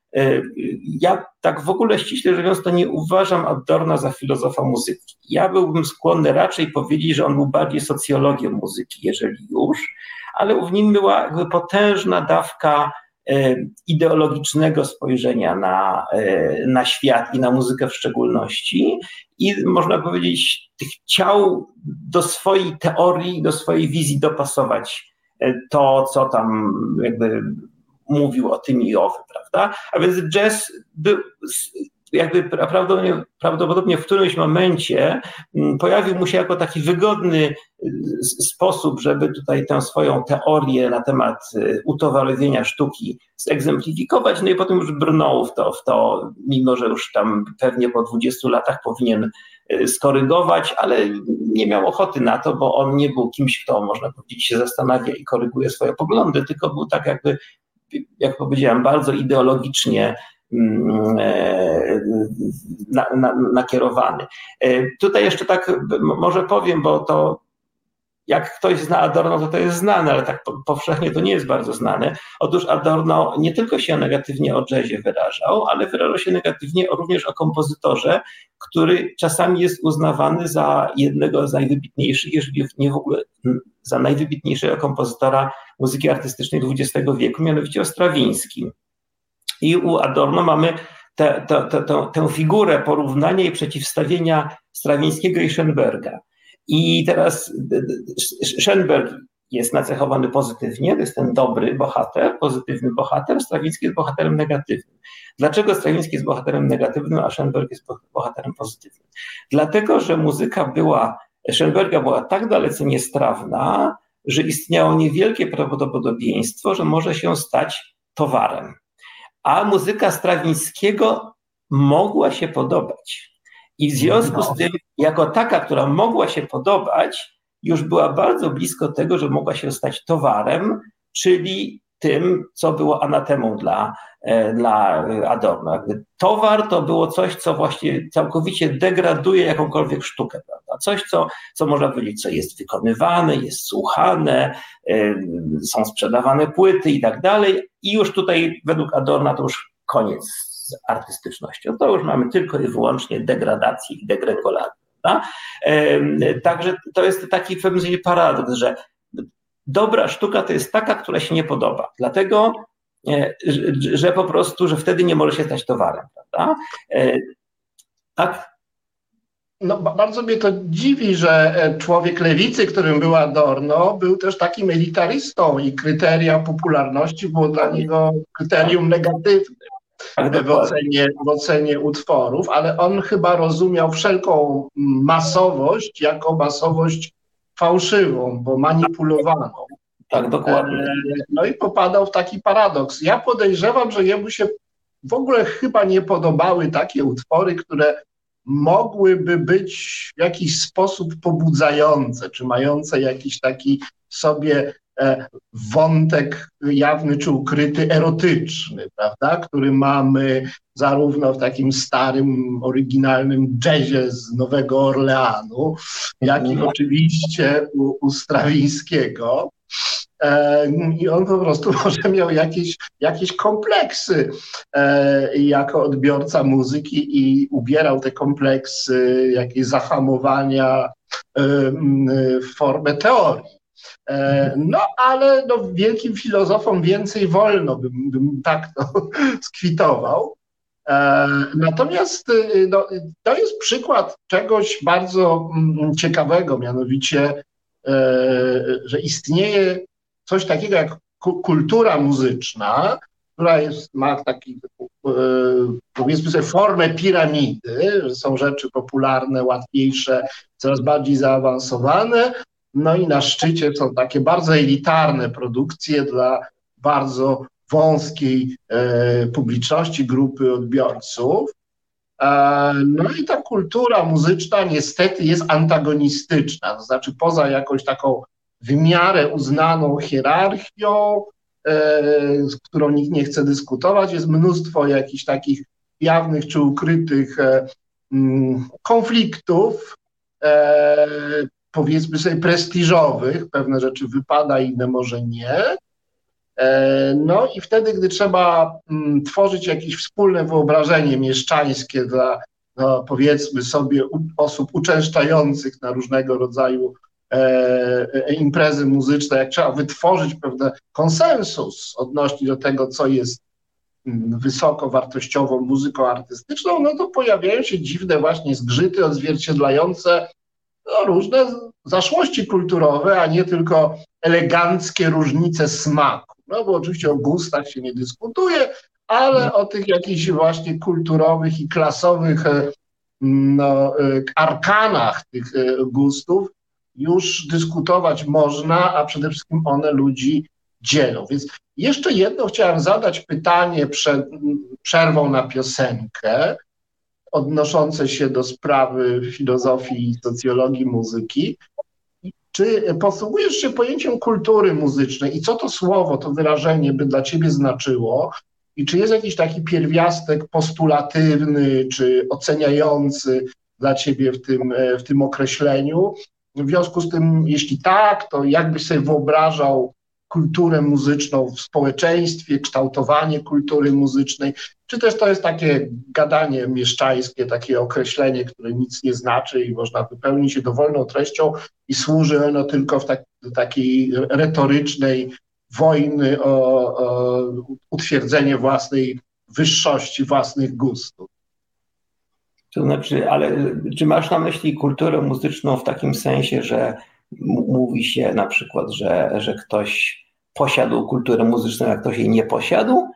Speaker 3: ja tak w ogóle ściśle mówiąc, to nie uważam Adorna za filozofa muzyki. Ja byłbym skłonny raczej powiedzieć, że on był bardziej socjologiem muzyki, jeżeli już, ale w nim była jakby potężna dawka E, ideologicznego spojrzenia na, e, na świat i na muzykę w szczególności. I można powiedzieć, chciał do swojej teorii, do swojej wizji dopasować e, to, co tam jakby mówił o tym i owym, prawda? A więc jazz był jakby prawdopodobnie, w którymś momencie mm, pojawił mu się jako taki wygodny y, sposób, żeby tutaj tę swoją teorię na temat y, utowarowienia sztuki zegzemplifikować, no i potem już brnął w to, w to, mimo że już tam pewnie po 20 latach powinien y, skorygować, ale nie miał ochoty na to, bo on nie był kimś, kto, można powiedzieć, się zastanawia i koryguje swoje poglądy, tylko był tak jakby, jak powiedziałem, bardzo ideologicznie Mm, e, na, na, nakierowany. E, tutaj jeszcze tak może powiem, bo to jak ktoś zna Adorno, to to jest znane, ale tak powszechnie to nie jest bardzo znane. Otóż Adorno nie tylko się negatywnie o jazzie wyrażał, ale wyrażał się negatywnie również o kompozytorze, który czasami jest uznawany za jednego z najwybitniejszych, jeżeli nie w ogóle za najwybitniejszego kompozytora muzyki artystycznej XX wieku, mianowicie o Strawińskim. I u Adorno mamy tę, figurę porównania i przeciwstawienia Strawińskiego i Schoenberga. I teraz Schoenberg jest nacechowany pozytywnie, to jest ten dobry bohater, pozytywny bohater, Strawiński jest bohaterem negatywnym. Dlaczego Strawiński jest bohaterem negatywnym, a Schoenberg jest bohaterem pozytywnym? Dlatego, że muzyka była, Schoenberga była tak dalece niestrawna, że istniało niewielkie prawdopodobieństwo, że może się stać towarem a muzyka Strawińskiego mogła się podobać. I w związku z tym, jako taka, która mogła się podobać, już była bardzo blisko tego, że mogła się stać towarem, czyli tym, co było anatemą dla, e, dla Adorno. Jakby towar to było coś, co właśnie całkowicie degraduje jakąkolwiek sztukę, prawda? Coś, co, co można powiedzieć, co jest wykonywane, jest słuchane, e, są sprzedawane płyty i tak dalej. I już tutaj według Adorna to już koniec z artystycznością. To już mamy tylko i wyłącznie degradację i degregolację. Także to jest taki w pewnym sensie paradoks, że dobra sztuka to jest taka, która się nie podoba. Dlatego, e, że po prostu, że wtedy nie może się stać towarem, prawda? E, tak?
Speaker 2: No, bardzo mnie to dziwi, że e, człowiek lewicy, którym był Adorno, był też takim elitarystą i kryteria popularności było dla niego kryterium negatywne w ocenie, w ocenie utworów, ale on chyba rozumiał wszelką masowość jako masowość fałszywą, bo manipulowaną.
Speaker 3: Tak, dokładnie. E,
Speaker 2: no i popadał w taki paradoks. Ja podejrzewam, że jemu się w ogóle chyba nie podobały takie utwory, które mogłyby być w jakiś sposób pobudzające, czy mające jakiś taki sobie wątek jawny czy ukryty, erotyczny, prawda, który mamy zarówno w takim starym, oryginalnym jazzie z Nowego Orleanu, jak i mhm. oczywiście u, u Strawińskiego. E, I on po prostu (laughs) może miał jakieś, jakieś kompleksy e, jako odbiorca muzyki i ubierał te kompleksy, jakieś zahamowania w formę teorii. E, no, ale no, wielkim filozofom więcej wolno, bym, bym tak to (laughs) skwitował. E, natomiast y, no, to jest przykład czegoś bardzo mm, ciekawego, mianowicie, e, że istnieje coś takiego jak kultura muzyczna, która jest, ma taki, powiedzmy sobie, formę piramidy, że są rzeczy popularne, łatwiejsze, coraz bardziej zaawansowane, no i na szczycie są takie bardzo elitarne produkcje dla bardzo wąskiej e, publiczności, grupy odbiorców. E, no i ta kultura muzyczna niestety jest antagonistyczna, to znaczy poza jakąś taką w miarę uznaną hierarchią, e, z którą nikt nie chce dyskutować, jest mnóstwo jakichś takich jawnych czy ukrytych mm, konfliktów, powiedzmy sobie prestiżowych, pewne rzeczy wypada, inne może nie. E, no i wtedy, gdy trzeba mm, tworzyć jakieś wspólne wyobrażenie mieszczańskie dla, no, powiedzmy sobie, osób uczęszczających na różnego rodzaju e, e, imprezy muzyczne, jak trzeba wytworzyć pewien konsensus odnośnie do tego, co jest mm, wysoko wartościową muzyką artystyczną, no to pojawiają się dziwne właśnie zgrzyty odzwierciedlające no, różne zaszłości kulturowe, a nie tylko eleganckie różnice smaku. No bo oczywiście o gustach się nie dyskutuje, ale o tych jakichś właśnie kulturowych i klasowych e, no, e, arkanach tych e, gustów już dyskutować można, a przede wszystkim one ludzi dzielą. Więc jeszcze jedno chciałem zadać pytanie przed przerwą na piosenkę odnoszące się do sprawy filozofii socjologii muzyki. Czy posługujesz się pojęciem kultury muzycznej i co to słowo, to wyrażenie by dla ciebie znaczyło? I czy jest jakiś taki pierwiastek postulatywny czy oceniający dla ciebie w tym, w tym określeniu? W związku z tym, jeśli tak, to jakbyś sobie wyobrażał kulturę muzyczną w społeczeństwie, kształtowanie kultury muzycznej, czy też to jest takie gadanie mieszczańskie, takie określenie, które nic nie znaczy i można wypełnić się dowolną treścią i służy ono tylko w tak, takiej retorycznej wojny o, o utwierdzenie własnej wyższości, własnych gustów.
Speaker 3: To znaczy, ale czy masz na myśli kulturę muzyczną w takim sensie, że mówi się na przykład, że, że ktoś posiadł kulturę muzyczną, jak ktoś jej nie posiadł?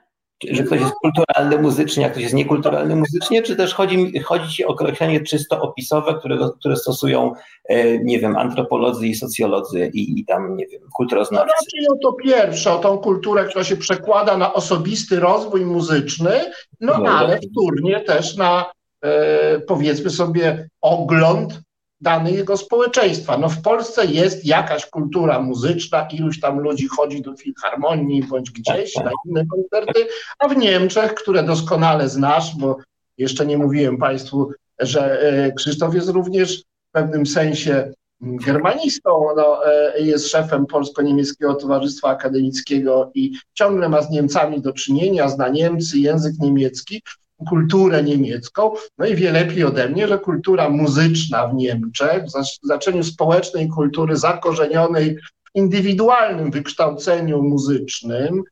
Speaker 3: Że ktoś jest kulturalny muzycznie, jak ktoś jest niekulturalny muzycznie, czy też chodzi, chodzi ci o określenie czysto opisowe, które, które stosują, e, nie wiem, antropolodzy i socjolodzy i, i tam, nie wiem, kulturoznawcy? No
Speaker 2: raczej o to pierwsze, o tą kulturę, która się przekłada na osobisty rozwój muzyczny, no, no ale wtórnie też na, e, powiedzmy sobie, ogląd danego społeczeństwa. No w Polsce jest jakaś kultura muzyczna, iluś tam ludzi chodzi do filharmonii bądź gdzieś na inne koncerty, a w Niemczech, które doskonale znasz, bo jeszcze nie mówiłem Państwu, że e, Krzysztof jest również w pewnym sensie germanistą, no, e, jest szefem Polsko-Niemieckiego Towarzystwa Akademickiego i ciągle ma z Niemcami do czynienia, zna Niemcy, język niemiecki, kulturę niemiecką. No i wie lepiej ode mnie, że kultura muzyczna w Niemczech, w znaczeniu społecznej kultury zakorzenionej w indywidualnym wykształceniu muzycznym,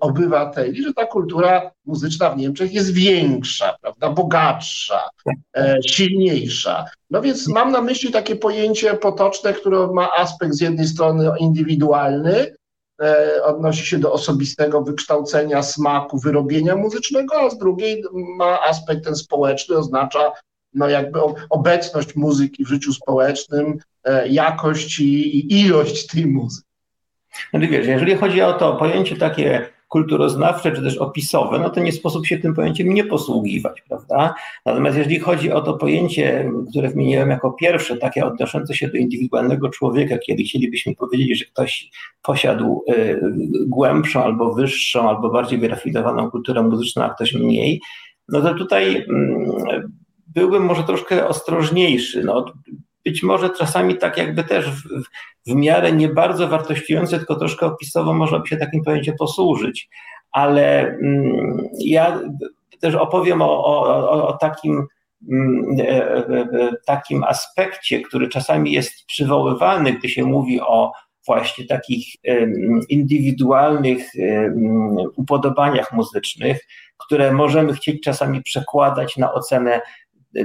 Speaker 2: obywateli, że ta kultura muzyczna w Niemczech jest większa, prawda, bogatsza, e, silniejsza. No więc mam na myśli takie pojęcie potoczne, które ma aspekt z jednej strony indywidualny, e, odnosi się do osobistego wykształcenia, smaku, wyrobienia muzycznego, a z drugiej ma aspekt ten społeczny, oznacza no jakby obecność muzyki w życiu społecznym, e, jakość i ilość tej muzyki.
Speaker 3: No wiesz, jeżeli chodzi o to pojęcie takie kulturoznawcze czy też opisowe, no to nie sposób się tym pojęciem nie posługiwać, prawda? Natomiast jeżeli chodzi o to pojęcie, które wymieniłem jako pierwsze, takie odnoszące się do indywidualnego człowieka, kiedy chcielibyśmy powiedzieć, że ktoś posiadł y, głębszą albo wyższą, albo bardziej wyrafinowaną kulturę muzyczną, a ktoś mniej, no to tutaj mm, byłbym może troszkę ostrożniejszy. No, być może czasami tak jakby też w, w miarę nie bardzo wartościujące, tylko troszkę opisowo można by się takim pojęciem posłużyć. Ale mm, ja też opowiem o, o, o takim, mm, e, e, e, takim aspekcie, który czasami jest przywoływany, gdy się mówi o właśnie takich indywidualnych upodobaniach muzycznych, które możemy chcieć czasami przekładać na ocenę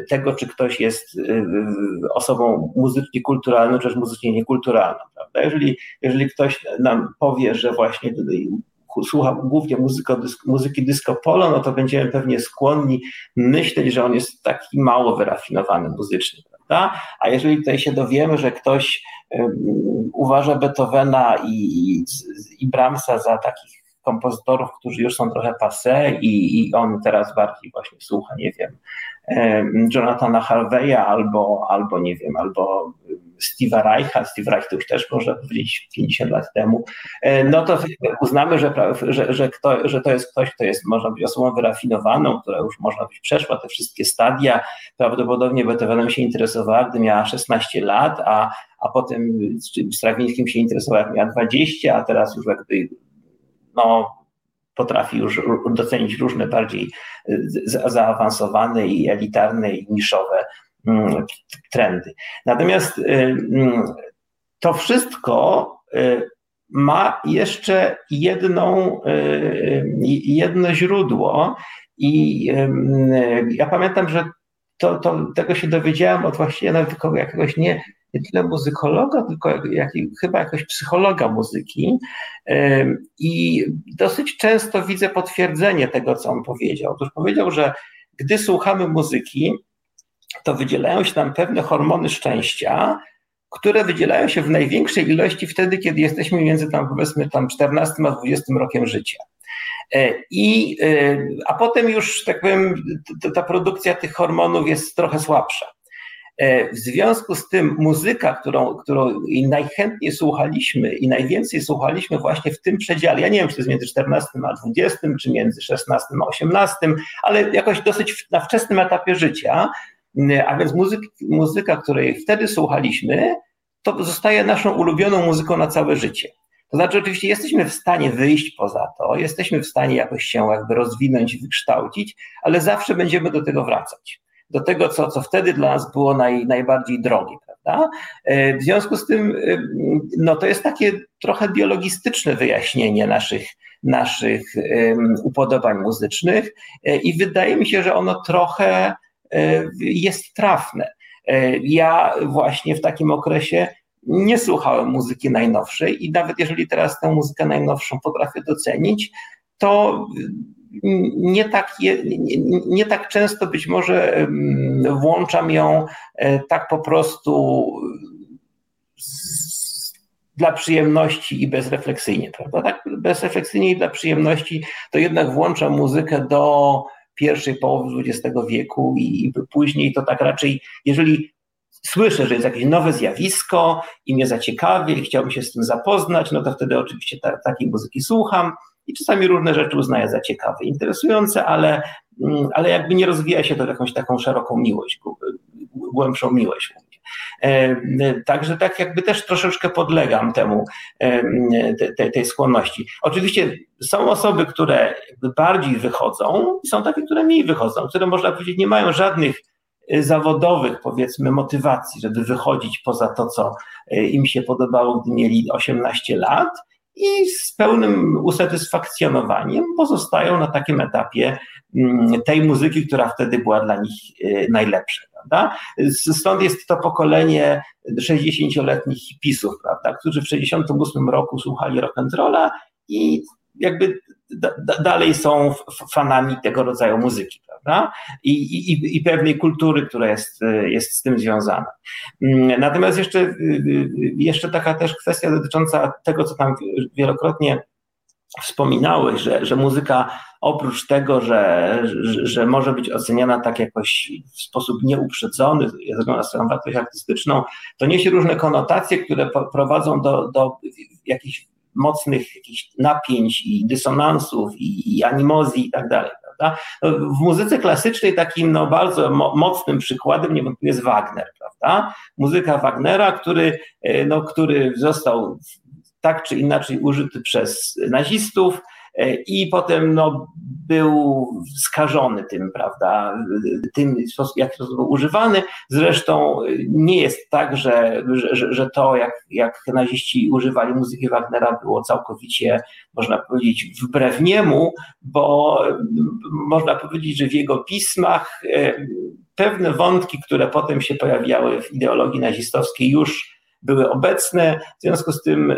Speaker 3: tego, czy ktoś jest y, y, osobą muzycznie kulturalną, czy też muzycznie niekulturalną. Prawda? Jeżeli, jeżeli ktoś nam powie, że właśnie y, słucha głównie muzyko, muzyki disco polo, no to będziemy pewnie skłonni myśleć, że on jest taki mało wyrafinowany muzycznie. Prawda? A jeżeli tutaj się dowiemy, że ktoś um, uważa Beethovena i, i Brahmsa za takich kompozytorów, którzy już są trochę passe i, i on teraz bardziej właśnie słucha, nie wiem, Jonathana Harveya albo, albo nie wiem, albo Steve'a Reicha, Steve Reich to już też powiedzieć 50 lat temu, e, no to uznamy, że, że, że, kto, że to jest ktoś, kto jest, można być osobą wyrafinowaną, która już można być przeszła te wszystkie stadia, prawdopodobnie Beethovenem się interesowała, gdy miała 16 lat, a, a potem Strawińskim się interesowała, jak miała 20, a teraz już jakby no, potrafi już docenić różne bardziej y, zaawansowane i elitarne i niszowe mm, trendy. Natomiast y, mm, to wszystko y, ma jeszcze jedną, jedno źródło i ja pamiętam, że to, to, tego się dowiedziałem od właściwie nawet jakiegoś nie, nie tyle muzykologa, tylko jak, chyba jakoś psychologa muzyki. I dosyć często widzę potwierdzenie tego, co on powiedział. Otóż powiedział, że gdy słuchamy muzyki, to wydzielają się tam pewne hormony szczęścia, które wydzielają się w największej ilości wtedy, kiedy jesteśmy między tam powiedzmy tam 14 a 20 rokiem życia. E, I, e, a potem już, tak powiem, ta produkcja tych hormonów jest trochę słabsza. E, w związku z tym muzyka, którą, którą najchętniej słuchaliśmy i najwięcej słuchaliśmy właśnie w tym przedziale, ja nie wiem, czy to jest między 14 a 20, czy między 16 a 18, ale jakoś dosyć na wczesnym etapie życia, a więc muzyk, muzyka, której wtedy słuchaliśmy, to zostaje naszą ulubioną muzyką na całe życie. To znaczy, oczywiście jesteśmy w stanie wyjść poza to, jesteśmy w stanie jakoś się jakby rozwinąć, wykształcić, ale zawsze będziemy do tego wracać do tego, co, co wtedy dla nas było naj, najbardziej drogie. Prawda? E, w związku z tym, e, no to jest takie trochę biologistyczne wyjaśnienie naszych, naszych upodobań muzycznych e, i wydaje mi się, że ono trochę jest trafne. Ja właśnie w takim okresie nie słuchałem muzyki najnowszej i nawet jeżeli teraz tę muzykę najnowszą potrafię docenić, to nie tak, nie, nie tak często być może włączam ją e, tak po prostu dla przyjemności i bezrefleksyjnie, prawda? Tak bezrefleksyjnie i dla przyjemności to jednak włączam muzykę do pierwszej połowy XX wieku i później to tak raczej, jeżeli słyszę, że jest jakieś nowe zjawisko i mnie zaciekawi i chciałbym się z tym zapoznać, no to wtedy oczywiście ta, takiej muzyki słucham i czasami różne rzeczy uznaję za ciekawe, interesujące, ale, mm, ale jakby nie rozwija się to w jakąś taką szeroką miłość, głębszą miłość. E, także tak jakby też troszeczkę podlegam temu, e, te, tej skłonności. Oczywiście są osoby, które bardziej wychodzą i są takie, które mniej wychodzą, które można powiedzieć nie mają żadnych e, zawodowych, powiedzmy, motywacji, żeby wychodzić poza to, co im się podobało, gdy mieli 18 lat i z pełnym usatysfakcjonowaniem pozostają na takim etapie mm, tej muzyki, która wtedy była dla nich najlepsza. Prawda? Stąd jest to pokolenie 60-letnich hipisów, prawda, którzy w 68 roku słuchali rock'n'rolla i jakby dalej są fanami tego rodzaju muzyki, prawda? I, i, i pewnej kultury, która jest, jest z tym związana. Mm, natomiast jeszcze, jeszcze taka też kwestia dotycząca tego, co tam wielokrotnie wspominałeś, że, że muzyka oprócz tego, że, że, że, może być oceniana tak jakoś w sposób nieuprzedzony, ze względu na swoją wartość artystyczną, to niesie różne konotacje, które prowadzą do, do jakichś mocnych jakichś napięć i dysonansów i, i animozji i tak dalej. Prawda? W muzyce klasycznej takim no, bardzo mo mocnym przykładem niewątpliwie jest Wagner. Prawda? Muzyka Wagnera, który, e, no, który został tak czy inaczej użyty przez nazistów i potem no, był skażony tym, prawda, tym, jak to był używany. Zresztą nie jest tak, że, że, że to, jak, jak naziści używali muzyki Wagnera, było całkowicie, można powiedzieć, wbrew niemu, bo można powiedzieć, że w jego pismach e, pewne wątki, które potem się pojawiały w ideologii nazistowskiej, już były obecne, w związku z tym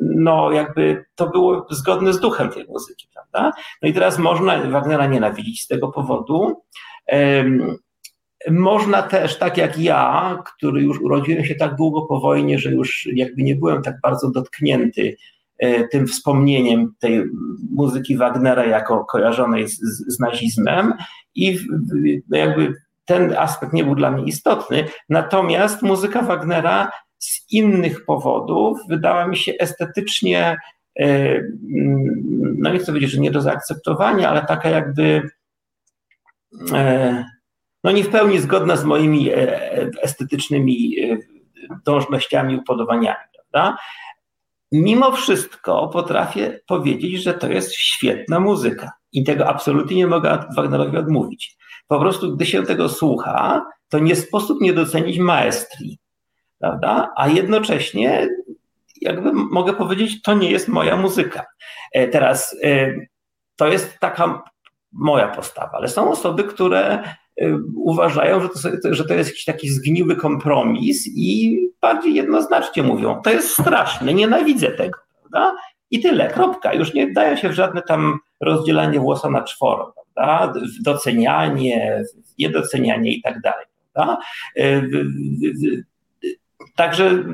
Speaker 3: no jakby to było zgodne z duchem tej muzyki, prawda? No i teraz można Wagnera nienawidzić z tego powodu. Można też, tak jak ja, który już urodziłem się tak długo po wojnie, że już jakby nie byłem tak bardzo dotknięty e, tym wspomnieniem tej muzyki Wagnera jako kojarzonej z, z nazizmem i jakby ten aspekt nie był dla mnie istotny. Natomiast muzyka Wagnera z innych powodów wydała mi się estetycznie, e, no nie chcę powiedzieć, że nie do zaakceptowania, ale taka jakby e, no nie w pełni zgodna z moimi e, estetycznymi dążnościami, upodobaniami, prawda? Mimo wszystko potrafię powiedzieć, że to jest świetna muzyka i tego absolutnie nie mogę Wagnerowi odmówić. Po prostu, gdy się tego słucha, to nie sposób nie docenić maestrii, prawda? A jednocześnie, jakby mogę powiedzieć, to nie jest moja muzyka. E, teraz e, to jest taka moja postawa, ale są osoby, które e, uważają, że to, że to jest jakiś taki zgniły kompromis i bardziej jednoznacznie mówią, to jest straszne, nienawidzę tego, prawda? I tyle, kropka. Już nie dają się w żadne tam rozdzielanie włosa na czworo prawda? docenianie, niedocenianie i tak dalej. Prawda? E, także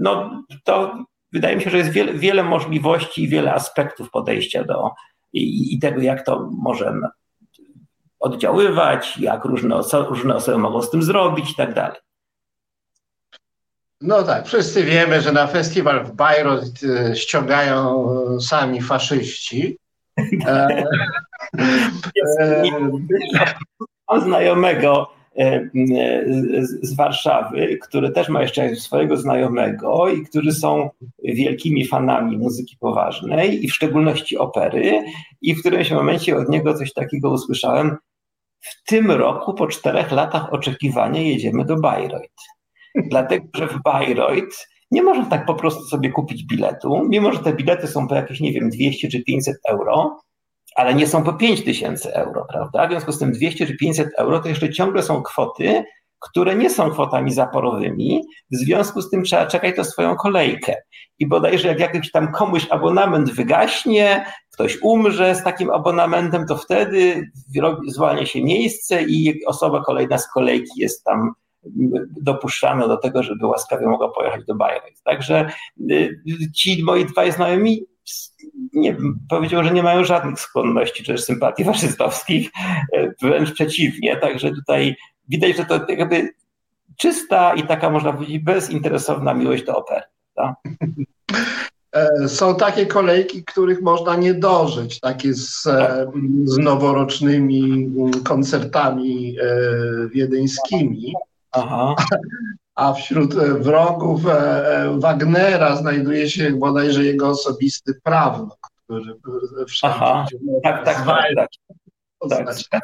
Speaker 3: no, to wydaje mi się, że jest wiele, wiele możliwości i wiele aspektów podejścia do i, i tego, jak to może oddziaływać, jak różne, różne osoby mogą z tym zrobić i tak dalej.
Speaker 2: No tak, wszyscy wiemy, że na festiwal w Bayreuth e, ściągają sami faszyści. E,
Speaker 3: Mam znajomego e, z Warszawy, który też ma jeszcze swojego znajomego i którzy są wielkimi fanami muzyki poważnej i w szczególności opery i w którymś momencie od niego coś takiego usłyszałem w tym roku po czterech latach oczekiwania jedziemy do Bayreuth. Dlatego, że w Bayreuth nie można tak po prostu sobie kupić biletu, mimo że te bilety są po jakieś, nie wiem, 200 czy 500 euro, ale nie są po 5 tysięcy euro, prawda? W związku z tym 200 czy 500 euro to jeszcze ciągle są kwoty, które nie są kwotami zaporowymi, w związku z tym trzeba czekać na swoją kolejkę. I bodajże jak jakiś tam komuś abonament wygaśnie, ktoś umrze z takim abonamentem, to wtedy zwalnia się miejsce i osoba kolejna z kolejki jest tam dopuszczana do tego, żeby łaskawie mogła pojechać do Bayreuth. Także y, ci moi dwaj znajomi nie, powiedział, że nie mają żadnych skłonności czy też sympatii faszystowskich, e, wręcz przeciwnie. Także tutaj widać, że to jakby czysta i taka, można powiedzieć, bezinteresowna miłość do opery. Tak?
Speaker 2: Są takie kolejki, których można nie dożyć, takie z, tak. z noworocznymi koncertami wiedeńskimi. Aha. A wśród wrogów Wagnera znajduje się bodajże jego osobisty prawnuk, który wszędzie
Speaker 3: Aha. Tak, tak, tak, tak. tak.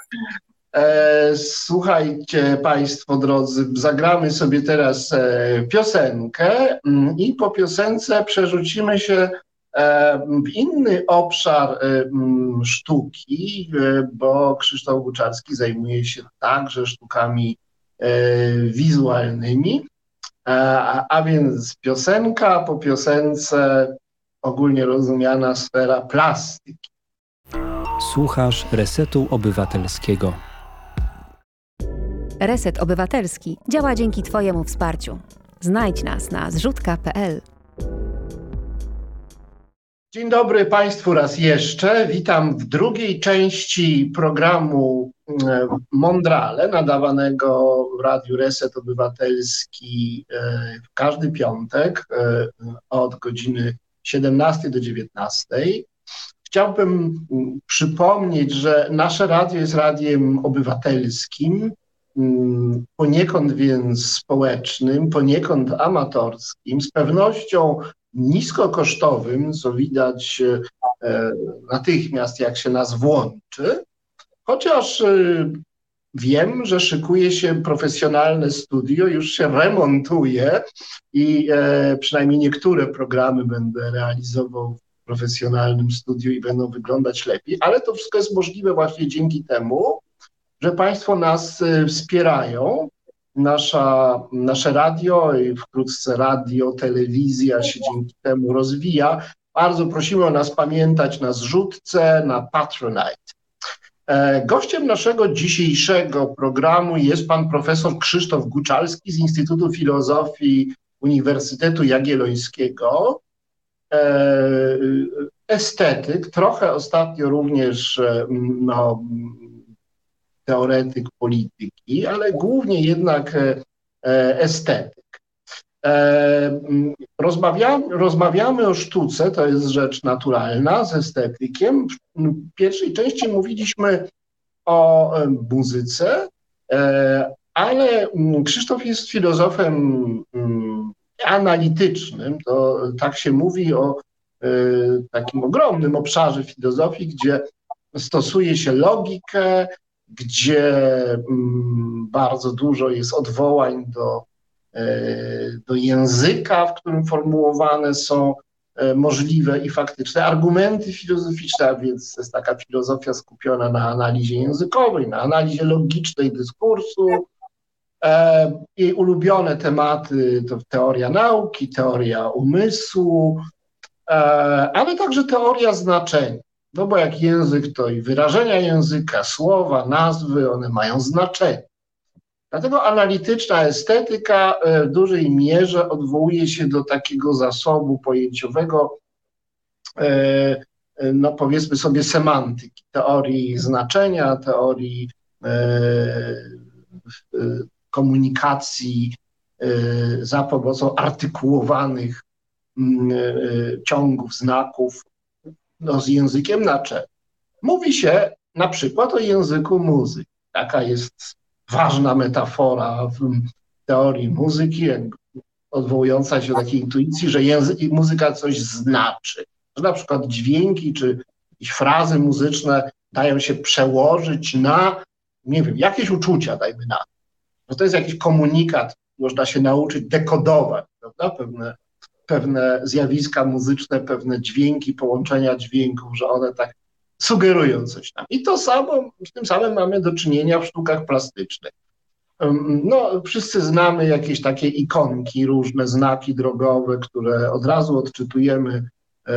Speaker 2: E, słuchajcie Państwo drodzy, zagramy sobie teraz e, piosenkę mm, i po piosence przerzucimy się e, w inny obszar mm, sztuki, bo Krzysztof Buczarski zajmuje się także sztukami wizualnymi, a więc piosenka, po piosence ogólnie rozumiana sfera plastyki.
Speaker 4: Słuchasz Resetu Obywatelskiego.
Speaker 5: Reset Obywatelski działa dzięki Twojemu wsparciu. Znajdź nas na zrzutka.pl.
Speaker 2: Dzień dobry Państwu raz jeszcze. Witam w drugiej części programu e, Mondrale, nadawanego w Radiu Reset Obywatelski e, w każdy piątek e, od godziny 17 do 19. Chciałbym przypomnieć, że nasze radio jest radiem obywatelskim, Mm, poniekąd więc społecznym, poniekąd amatorskim, z pewnością niskokosztowym, co widać e, natychmiast, jak się nas włączy, chociaż e, wiem, że szykuje się profesjonalne studio, już się remontuje i e, przynajmniej niektóre programy będę realizował w profesjonalnym studiu i będą wyglądać lepiej, ale to wszystko jest możliwe właśnie dzięki temu, że Państwo nas wspierają. Nasza, nasze radio i wkrótce radio, telewizja się dzięki temu rozwija. Bardzo prosimy o nas pamiętać na zrzutce, na Patronite. E, gościem naszego dzisiejszego programu jest pan profesor Krzysztof Guczalski z Instytutu Filozofii Uniwersytetu Jagiellońskiego. E, estetyk, trochę ostatnio również e, no, teoretyk polityki, ale głównie jednak e, e, estetyk. E, rozmawiamy, rozmawiamy o sztuce, to jest rzecz naturalna z estetykiem. W pierwszej części mówiliśmy o muzyce, ale Krzysztof jest filozofem analitycznym, to tak się mówi o takim ogromnym obszarze filozofii, gdzie stosuje się logikę, gdzie mm, bardzo dużo jest odwołań do, e, do języka, w którym formułowane są e, możliwe i faktyczne argumenty filozoficzne, a więc jest taka filozofia skupiona na analizie językowej, na analizie logicznej dyskursu. E, jej ulubione tematy to teoria nauki, teoria umysłu, ale także teoria znaczenia. No bo jak język to i wyrażenia języka, słowa, nazwy, one mają znaczenie. Dlatego analityczna estetyka e, w dużej mierze odwołuje się do takiego zasobu pojęciowego, e, e, no powiedzmy sobie semantyki, teorii znaczenia, teorii komunikacji za pomocą artykułowanych mm, ciągów, znaków, no, z językiem na czele. Mówi się na przykład o języku muzyki. Taka jest ważna metafora w teorii muzyki, odwołująca się do takiej intuicji, że język, muzyka coś znaczy. Że na przykład dźwięki czy jakieś frazy muzyczne dają się przełożyć na, nie wiem, jakieś uczucia, dajmy na to. To jest jakiś komunikat, można się nauczyć dekodować, prawda? Pewne pewne zjawiska muzyczne, pewne dźwięki, połączenia dźwięków, że one tak sugerują coś tam. I to samo, z tym samym mamy do czynienia w sztukach plastycznych. No, wszyscy znamy jakieś takie ikonki, różne znaki drogowe, które od razu odczytujemy e,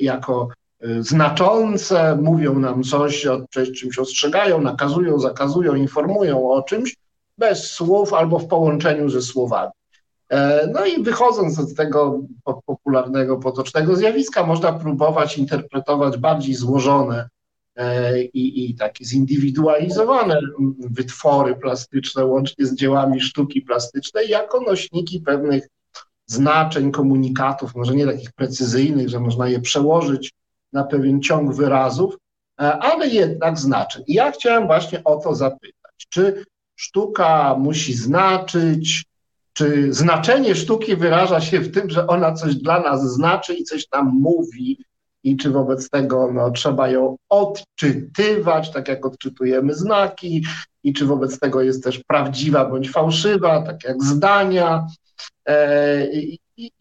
Speaker 2: jako e, znaczące, mówią nam coś, przed czymś ostrzegają, nakazują, zakazują, informują o czymś, bez słów albo w połączeniu ze słowami. E, no i wychodząc od tego popularnego, potocznego zjawiska, można próbować interpretować bardziej złożone i, i takie zindywidualizowane wytwory plastyczne, łącznie z dziełami sztuki plastycznej, jako nośniki pewnych znaczeń, komunikatów, może nie takich precyzyjnych, że można je przełożyć na pewien ciąg wyrazów, ale jednak znaczeń. I ja chciałem właśnie o to zapytać, czy sztuka musi znaczyć, czy znaczenie sztuki wyraża się w tym, że ona coś dla nas znaczy i coś nam mówi, i czy wobec tego no, trzeba ją odczytywać, tak jak odczytujemy znaki, i czy wobec tego jest też prawdziwa bądź fałszywa, tak jak zdania. E,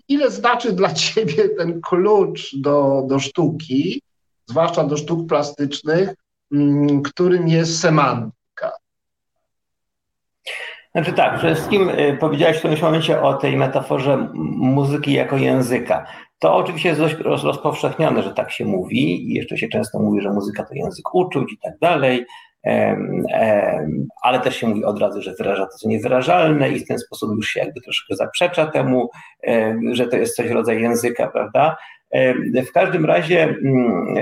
Speaker 2: ile znaczy dla (laughs) ciebie ten klucz do, do sztuki, zwłaszcza do sztuk plastycznych, m, którym jest semantyka?
Speaker 3: Znaczy tak, przede wszystkim y, powiedziałeś w którymś momencie o tej metaforze muzyki jako języka. To oczywiście jest dość rozpowszechnione, że tak się mówi i jeszcze się często mówi, że muzyka to język uczuć i tak dalej, ale też się mówi od razu, że wyraża to, co niewyrażalne i w ten sposób już się jakby troszkę zaprzecza temu, że to jest coś w rodzaju języka, prawda? W każdym razie mm,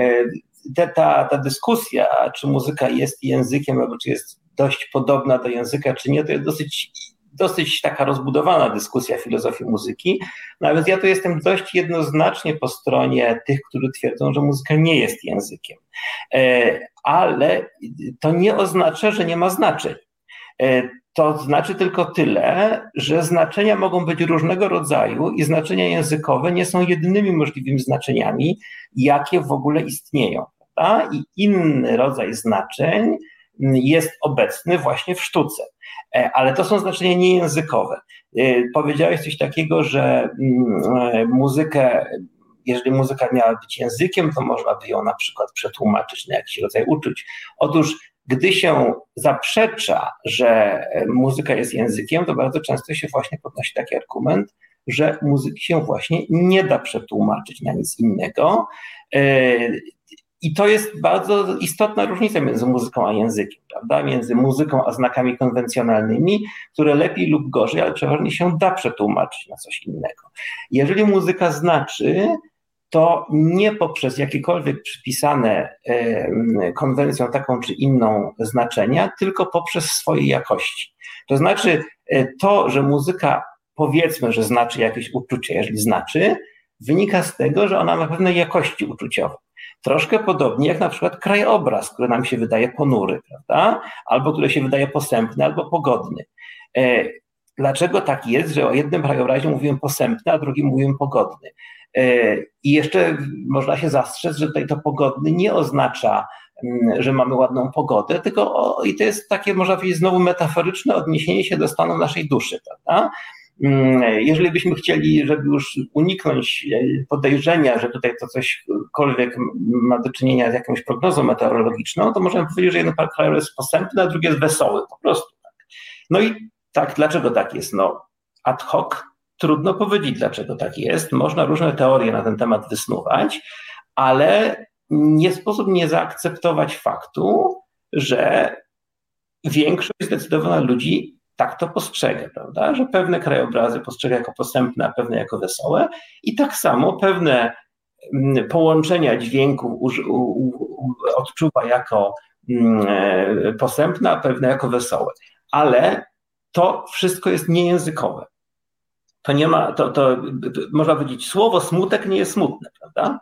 Speaker 3: e, ta, ta dyskusja, czy muzyka jest językiem, albo czy jest dość podobna do języka, czy nie, to jest dosyć, dosyć taka rozbudowana dyskusja filozofii muzyki. Nawet ja tu jestem dość jednoznacznie po stronie tych, którzy twierdzą, że muzyka nie jest językiem. E, ale to nie oznacza, że nie ma znaczeń. E, to znaczy tylko tyle, że znaczenia mogą być różnego rodzaju i znaczenia językowe nie są jedynymi możliwymi znaczeniami, jakie w ogóle istnieją. Prawda? I inny rodzaj znaczeń jest obecny właśnie w sztuce. E, ale to są znaczenia niejęzykowe. E, powiedziałeś coś takiego, że mm, e, muzykę, jeżeli muzyka miała być językiem, to można by ją na przykład przetłumaczyć na jakiś rodzaj uczuć. Otóż gdy się zaprzecza, że muzyka jest językiem, to bardzo często się właśnie podnosi taki argument, że muzyki się właśnie nie da przetłumaczyć na nic innego. I to jest bardzo istotna różnica między muzyką a językiem, prawda? Między muzyką a znakami konwencjonalnymi, które lepiej lub gorzej, ale przeważnie się da przetłumaczyć na coś innego. Jeżeli muzyka znaczy, to nie poprzez jakiekolwiek przypisane konwencją taką czy inną znaczenia, tylko poprzez swoje jakości. To znaczy, e, to, że muzyka powiedzmy, że znaczy jakieś uczucie, jeżeli znaczy, wynika z tego, że ona ma pewne jakości uczuciowe. Troszkę podobnie jak na przykład krajobraz, który nam się wydaje ponury, prawda? Albo który się wydaje posępny, albo pogodny. E, dlaczego tak jest, że o jednym krajobrazie mówimy posępny, a drugim mówimy pogodny? E, I jeszcze można się zastrzec, że tutaj to pogodny nie oznacza, mm, że mamy ładną pogodę, tylko o, i to jest takie, można powiedzieć, znowu metaforyczne odniesienie się do stanu naszej duszy, prawda? Mm, jeżeli byśmy chcieli, żeby już uniknąć e, podejrzenia, że tutaj to cośkolwiek ma do czynienia z jakąś prognozą meteorologiczną, to możemy powiedzieć, że jeden kraj jest posępny, a drugi jest wesoły, po prostu. Tak. No i tak, dlaczego tak jest? No, ad hoc trudno powiedzieć, dlaczego tak jest. Można różne teorie na ten temat wysnuwać, ale nie sposób nie zaakceptować faktu, że większość zdecydowana ludzi tak to postrzega, prawda? Że pewne krajobrazy postrzega jako posępne, a pewne jako wesołe i tak samo pewne mm, połączenia dźwięków odczuwa jako mm, e, posępne, a pewne jako wesołe. Ale to wszystko jest niejęzykowe. To nie ma, to, to można powiedzieć, słowo smutek nie jest smutne, prawda?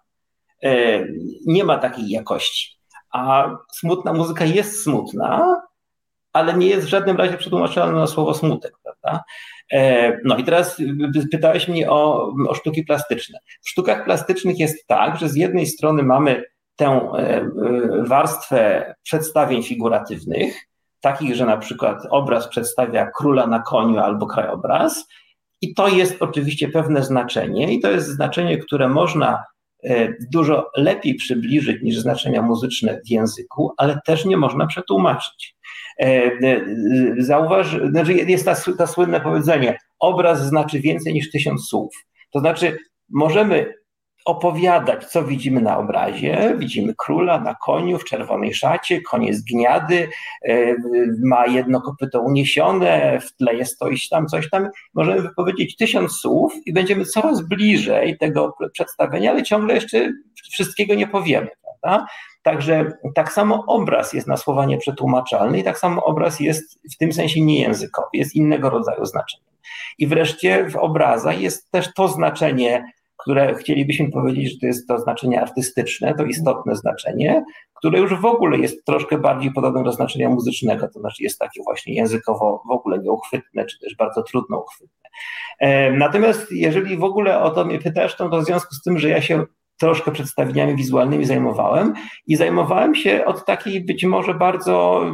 Speaker 3: E, nie ma takiej jakości. A smutna muzyka jest smutna, ale nie jest w żadnym razie przetłumaczone na słowo smutek, prawda? E, no i teraz pytałeś mnie o, o sztuki plastyczne. W sztukach plastycznych jest tak, że z jednej strony mamy tę e, warstwę przedstawień figuratywnych, takich, że na przykład obraz przedstawia króla na koniu albo krajobraz, i to jest oczywiście pewne znaczenie, i to jest znaczenie, które można e, dużo lepiej przybliżyć niż znaczenia muzyczne w języku, ale też nie można przetłumaczyć. E, e, zauważ, znaczy jest ta, ta słynne powiedzenie, obraz znaczy więcej niż tysiąc słów. To znaczy, możemy opowiadać, co widzimy na obrazie. Widzimy króla na koniu w czerwonej szacie, konie zgniady, e, ma jedno kopyto uniesione, w tle jest to tam, coś tam. Możemy wypowiedzieć tysiąc słów i będziemy coraz bliżej tego przedstawienia, ale ciągle jeszcze wszystkiego nie powiemy. prawda? Także tak samo obraz jest na słowa nieprzetłumaczalny i tak samo obraz jest w tym sensie niejęzykowy, jest innego rodzaju znaczeniem. I wreszcie w obrazach jest też to znaczenie, które chcielibyśmy powiedzieć, że to jest to znaczenie artystyczne, to istotne znaczenie, które już w ogóle jest troszkę bardziej podobne do znaczenia muzycznego, to znaczy jest takie właśnie językowo w ogóle nieuchwytne, czy też bardzo trudno uchwytne. Natomiast jeżeli w ogóle o to mnie pytasz, to w związku z tym, że ja się troszkę przedstawieniami wizualnymi zajmowałem i zajmowałem się od takiej być może bardzo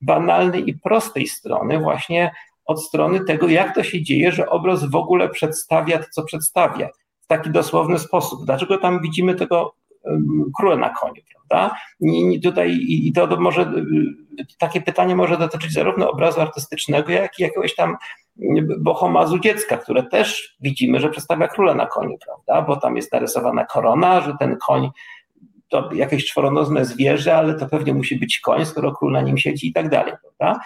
Speaker 3: banalnej i prostej strony, właśnie od strony tego, jak to się dzieje, że obraz w ogóle przedstawia to, co przedstawia w taki dosłowny sposób. Dlaczego tam widzimy tego króla na koniu, prawda? I tutaj i to może takie pytanie może dotyczyć zarówno obrazu artystycznego, jak i jakiegoś tam bohomazu dziecka, które też widzimy, że przedstawia króla na koniu, prawda? Bo tam jest narysowana korona, że ten koń to jakieś czworonozne zwierzę, ale to pewnie musi być koń, skoro król na nim siedzi i tak dalej, prawda?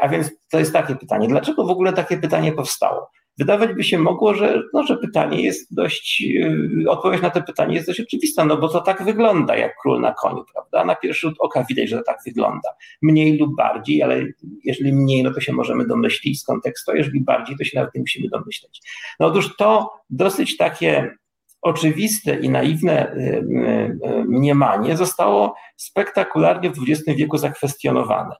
Speaker 3: A więc to jest takie pytanie. Dlaczego w ogóle takie pytanie powstało? Wydawać by się mogło, że, no, że pytanie jest dość, yy, odpowiedź na to pytanie jest dość oczywista, no bo to tak wygląda jak król na koniu, prawda? Na pierwszy rzut oka widać, że to tak wygląda. Mniej lub bardziej, ale jeżeli mniej, no to się możemy domyślić z kontekstu, jeżeli bardziej, to się nawet nie musimy domyśleć. No otóż to dosyć takie oczywiste i naiwne y, y, y, mniemanie zostało spektakularnie w XX wieku zakwestionowane.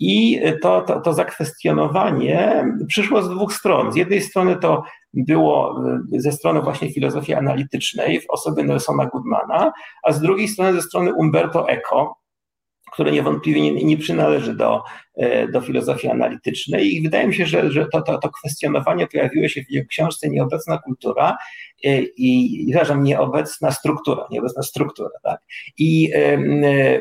Speaker 3: I to, to, to zakwestionowanie przyszło z dwóch stron. Z jednej strony to było ze strony właśnie filozofii analitycznej w osobie Nelsona Goodmana, a z drugiej strony ze strony Umberto Eco, które niewątpliwie nie, nie przynależy do, e, do filozofii analitycznej. I wydaje mi się, że, że to, to, to kwestionowanie pojawiło się w książce Nieobecna kultura e, i, przepraszam, nieobecna struktura, nieobecna struktura, tak. I e,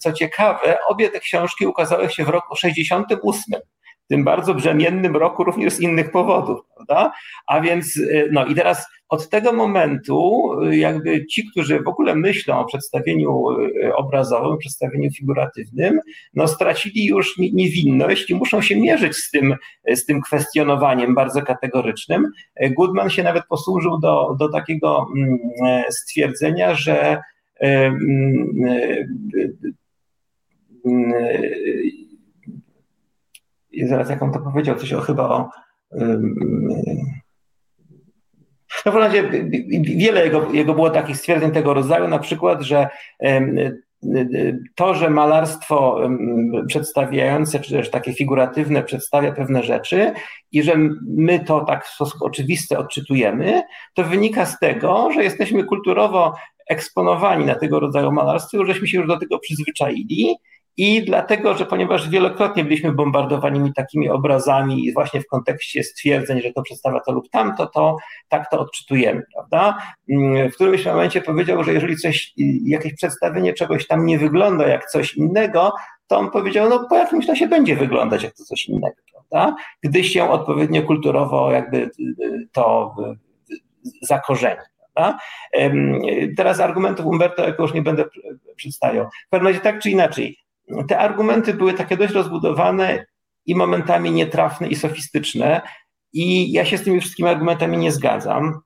Speaker 3: co ciekawe, obie te książki ukazały się w roku 68 tym bardzo brzemiennym roku również z innych powodów, prawda? A więc, no i teraz od tego momentu, jakby ci, którzy w ogóle myślą o przedstawieniu e, obrazowym, przedstawieniu figuratywnym, no stracili już niewinność i muszą się mierzyć z tym, z tym kwestionowaniem bardzo kategorycznym. Goodman się nawet posłużył do, do takiego mm, e, stwierdzenia, że zaraz jak on to powiedział, coś o chyba o no w razie wiele jego, jego było takich stwierdzeń tego rodzaju, na przykład, że to, że malarstwo przedstawiające, czy też takie figuratywne przedstawia pewne rzeczy i że my to tak w sposób oczywisty odczytujemy, to wynika z tego, że jesteśmy kulturowo eksponowani na tego rodzaju malarstwie, żeśmy się już do tego przyzwyczaili i dlatego, że ponieważ wielokrotnie byliśmy bombardowani takimi obrazami, właśnie w kontekście stwierdzeń, że to przedstawia to lub tamto, to tak to odczytujemy, prawda? Mm, w którymś momencie powiedział, że jeżeli coś, jakieś przedstawienie czegoś tam nie wygląda jak coś innego, to on powiedział, no po jakimś czasie będzie wyglądać jak to coś innego, prawda? Gdy się odpowiednio kulturowo jakby to zakorzeni. Prawda? Teraz argumentów Umberto Eco już nie będę przedstawiał. W pewnym razie tak czy inaczej, te argumenty były takie dość rozbudowane i momentami nietrafne i sofistyczne. I ja się z tymi wszystkimi argumentami nie zgadzam.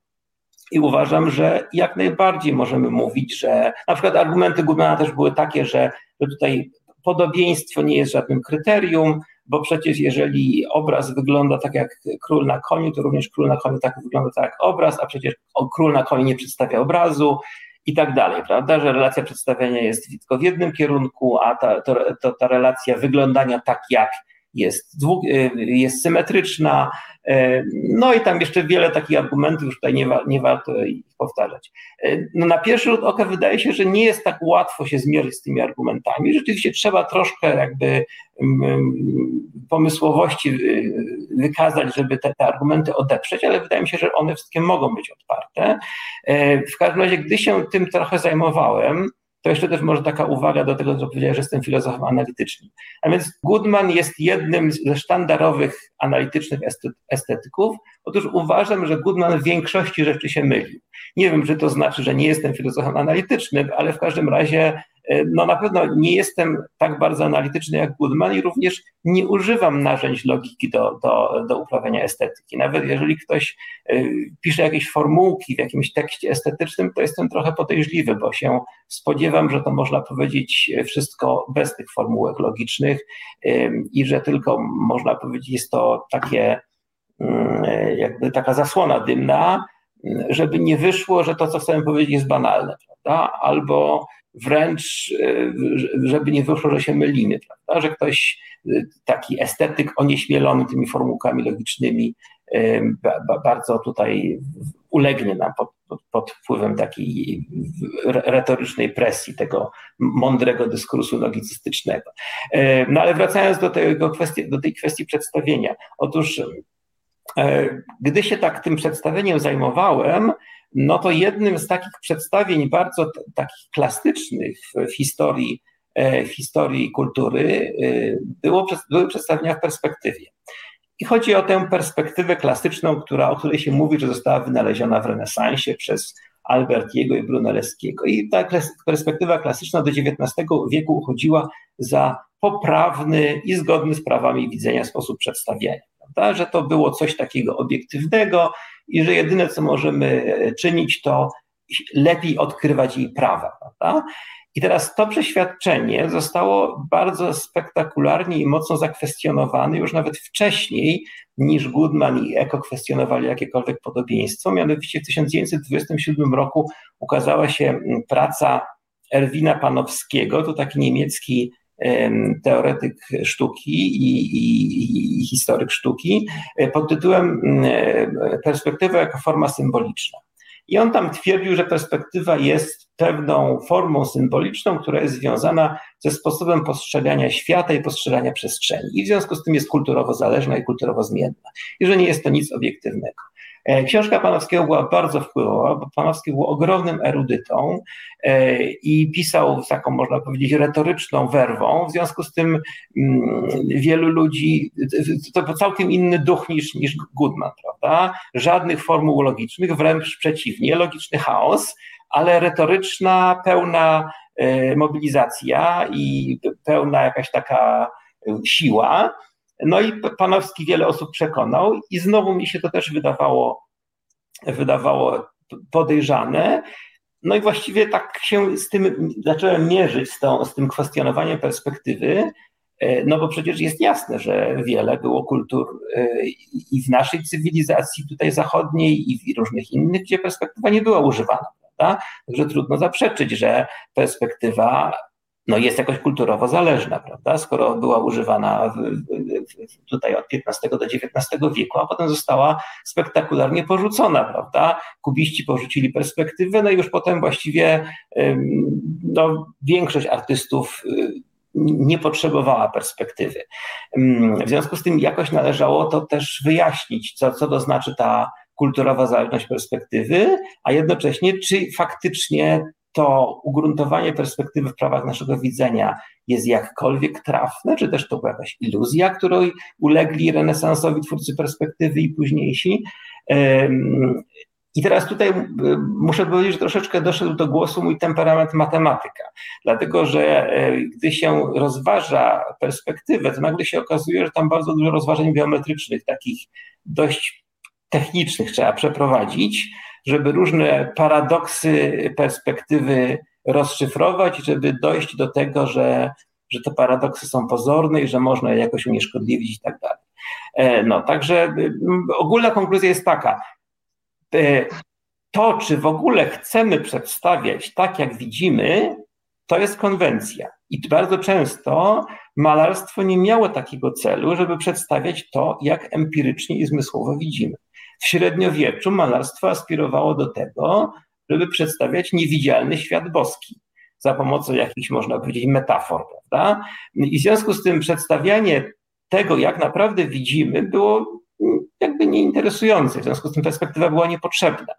Speaker 3: I uważam, że jak najbardziej możemy mówić, że na przykład argumenty Goodmana też były takie, że, że tutaj podobieństwo nie jest żadnym kryterium, bo przecież jeżeli obraz wygląda tak jak król na koniu, to również król na koniu tak wygląda tak jak obraz, a przecież król na koniu nie przedstawia obrazu i tak dalej, prawda, że relacja przedstawienia jest tylko w jednym kierunku, a ta, to, to, ta relacja wyglądania tak jak jest, dwóch, y, jest symetryczna, y, no i tam jeszcze wiele takich argumentów, już tutaj nie, wa, nie warto ich powtarzać. Y, no na pierwszy rzut oka wydaje się, że nie jest tak łatwo się zmierzyć z tymi argumentami. Rzeczywiście trzeba troszkę jakby pomysłowości wykazać, żeby te, te argumenty odeprzeć, ale wydaje mi się, że one wszystkie mogą być odparte. W każdym razie, gdy się tym trochę zajmowałem, to jeszcze też może taka uwaga do tego, co powiedziałeś, że jestem filozofem analitycznym. A więc Goodman jest jednym ze sztandarowych analitycznych estetyków. Otóż uważam, że Goodman w większości rzeczy się mylił. Nie wiem, czy to znaczy, że nie jestem filozofem analitycznym, ale w każdym razie no na pewno nie jestem tak bardzo analityczny jak Goodman i również nie używam narzędzi logiki do, do, do uprawiania estetyki. Nawet jeżeli ktoś pisze jakieś formułki w jakimś tekście estetycznym, to jestem trochę podejrzliwy, bo się spodziewam, że to można powiedzieć wszystko bez tych formułek logicznych i że tylko można powiedzieć, jest to takie mm, jakby taka zasłona dymna, żeby nie wyszło, że to, co chcemy powiedzieć, jest banalne, prawda? Albo wręcz, żeby nie wyszło, że się mylimy, prawda? Że ktoś, taki estetyk onieśmielony tymi formułkami logicznymi, bardzo tutaj ulegnie nam pod, pod, wpływem takiej retorycznej presji, tego mądrego dyskursu logicystycznego. No ale wracając do, tego kwestii, do tej kwestii przedstawienia. Otóż E, gdy się tak tym przedstawieniem zajmowałem, no to jednym z takich przedstawień bardzo takich klasycznych w historii, e, w historii kultury e, było, były przedstawienia w perspektywie. I chodzi o tę perspektywę klasyczną, która, o której się mówi, że została wynaleziona w renesansie przez Albertiego i Brunelleschiego. I ta perspektywa klasyczna do XIX wieku uchodziła za poprawny i zgodny z prawami widzenia sposób przedstawiania prawda? że to było coś takiego obiektywnego i że jedyne, co możemy czynić, to lepiej odkrywać jej prawa. Prawda? I teraz to przeświadczenie zostało bardzo spektakularnie i mocno zakwestionowane już nawet wcześniej niż Goodman i Eko kwestionowali jakiekolwiek podobieństwo. Mianowicie w 1927 roku ukazała się praca Erwina Panowskiego, to taki niemiecki teoretyk sztuki i, i, i, historyk sztuki e, pod tytułem e, Perspektywa jako forma symboliczna. I on tam twierdził, że perspektywa jest pewną formą symboliczną, która jest związana ze sposobem postrzegania świata i postrzegania przestrzeni. I w związku z tym jest kulturowo zależna i kulturowo zmienna. I że nie jest to nic obiektywnego. E, książka Panowskiego była bardzo wpływowa, bo Panowski był ogromnym erudytą e, i pisał z taką, można powiedzieć, retoryczną werwą. W związku z tym mm, wielu ludzi, to całkiem inny duch niż, niż Goodman, prawda? Żadnych formuł logicznych, wręcz przeciwnie, logiczny chaos, ale retoryczna, pełna e, mobilizacja i pełna jakaś taka siła. No i Panowski wiele osób przekonał i znowu mi się to też wydawało, wydawało podejrzane. No i właściwie tak się z tym zacząłem mierzyć, z, tą, z tym kwestionowaniem perspektywy, e, no bo przecież jest jasne, że wiele było kultur e, i w naszej cywilizacji tutaj zachodniej i w różnych innych, gdzie perspektywa nie była używana. Prawda? Także trudno zaprzeczyć, że perspektywa no jest jakoś kulturowo zależna, prawda? Skoro była używana tutaj od XV do XIX wieku, a potem została spektakularnie porzucona, prawda? Kubiści porzucili perspektywę, no i już potem właściwie no, większość artystów y, nie potrzebowała perspektywy. W związku z tym jakoś należało to też wyjaśnić, co, co to znaczy ta kulturowa zależność perspektywy, a jednocześnie czy faktycznie to ugruntowanie perspektywy w prawach naszego widzenia jest jakkolwiek trafne, czy też to była jakaś iluzja, której ulegli renesansowi twórcy perspektywy i późniejsi. I teraz tutaj muszę powiedzieć, że troszeczkę doszedł do głosu mój temperament matematyka, dlatego że e, gdy się rozważa perspektywę, to nagle się okazuje, że tam bardzo dużo rozważań geometrycznych, takich dość technicznych trzeba przeprowadzić, żeby różne paradoksy perspektywy rozszyfrować, żeby dojść do tego, że, że te paradoksy są pozorne i że można je jakoś unieszkodliwić i tak dalej. E, no, także ogólna konkluzja jest taka. E, to, czy w ogóle chcemy przedstawiać tak, jak widzimy, to jest konwencja. I bardzo często malarstwo nie miało takiego celu, żeby przedstawiać to, jak empirycznie i zmysłowo widzimy. W średniowieczu malarstwo aspirowało do tego, żeby przedstawiać niewidzialny świat boski za pomocą jakichś, można powiedzieć, metafor, prawda? I w związku z tym przedstawianie tego, jak naprawdę widzimy, było jakby nieinteresujące. W związku z tym perspektywa była niepotrzebna.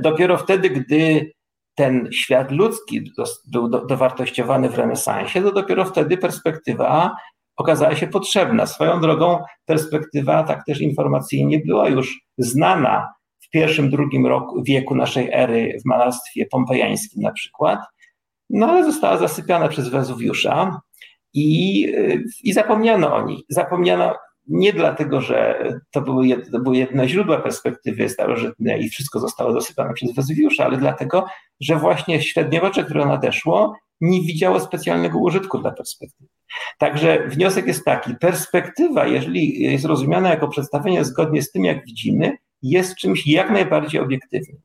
Speaker 3: Dopiero wtedy, gdy ten świat ludzki był dowartościowany w renesansie, to dopiero wtedy perspektywa okazała się potrzebna. Swoją drogą perspektywa tak też informacyjnie była już znana w pierwszym, drugim roku, wieku naszej ery w malarstwie pompejańskim na przykład. no ale została zasypiana przez Wezuwiusza i, i zapomniano o niej. Zapomniano nie dlatego, że to były, jed, to były jedne źródła perspektywy starożytnej i wszystko zostało zasypane przez Wezuwiusza, ale dlatego, że właśnie średniowiecze, które nadeszło, nie widziało specjalnego użytku dla perspektywy. Także wniosek jest taki: perspektywa, jeżeli jest rozumiana jako przedstawienie zgodnie z tym, jak widzimy, jest czymś jak najbardziej obiektywnym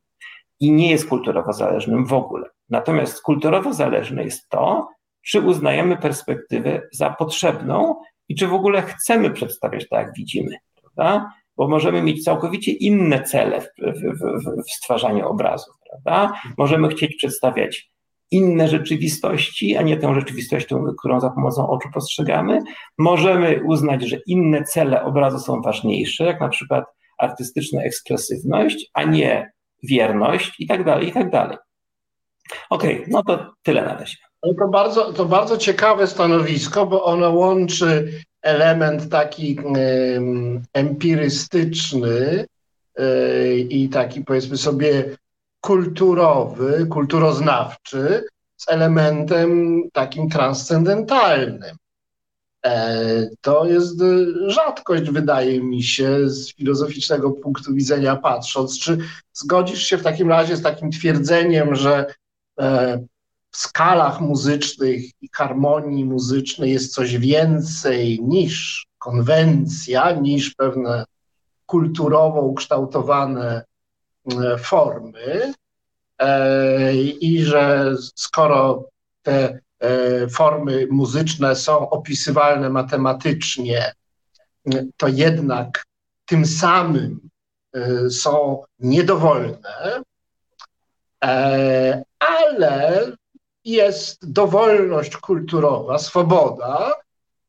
Speaker 3: i nie jest kulturowo zależnym w ogóle. Natomiast kulturowo zależne jest to, czy uznajemy perspektywę za potrzebną i czy w ogóle chcemy przedstawiać tak, jak widzimy. Prawda? Bo możemy mieć całkowicie inne cele w, w, w, w stwarzaniu obrazów. Prawda? Możemy chcieć przedstawiać inne rzeczywistości, a nie tę rzeczywistość, którą za pomocą oczu postrzegamy. Możemy uznać, że inne cele obrazu są ważniejsze, jak na przykład artystyczna ekspresywność, a nie wierność i tak dalej, i tak dalej. Okej, okay, no to tyle na razie.
Speaker 2: To bardzo, to bardzo ciekawe stanowisko, bo ono łączy element taki empirystyczny yy, i taki powiedzmy sobie kulturowy, kulturoznawczy z elementem takim transcendentalnym. E, to jest rzadkość, wydaje mi się, z filozoficznego punktu widzenia patrząc. Czy zgodzisz się w takim razie z takim twierdzeniem, że e, w skalach muzycznych i harmonii muzycznej jest coś więcej niż konwencja, niż pewne kulturowo ukształtowane E, formy e, i że skoro te e, formy muzyczne są opisywalne matematycznie, to jednak tym samym są niedowolne, ale jest dowolność kulturowa, swoboda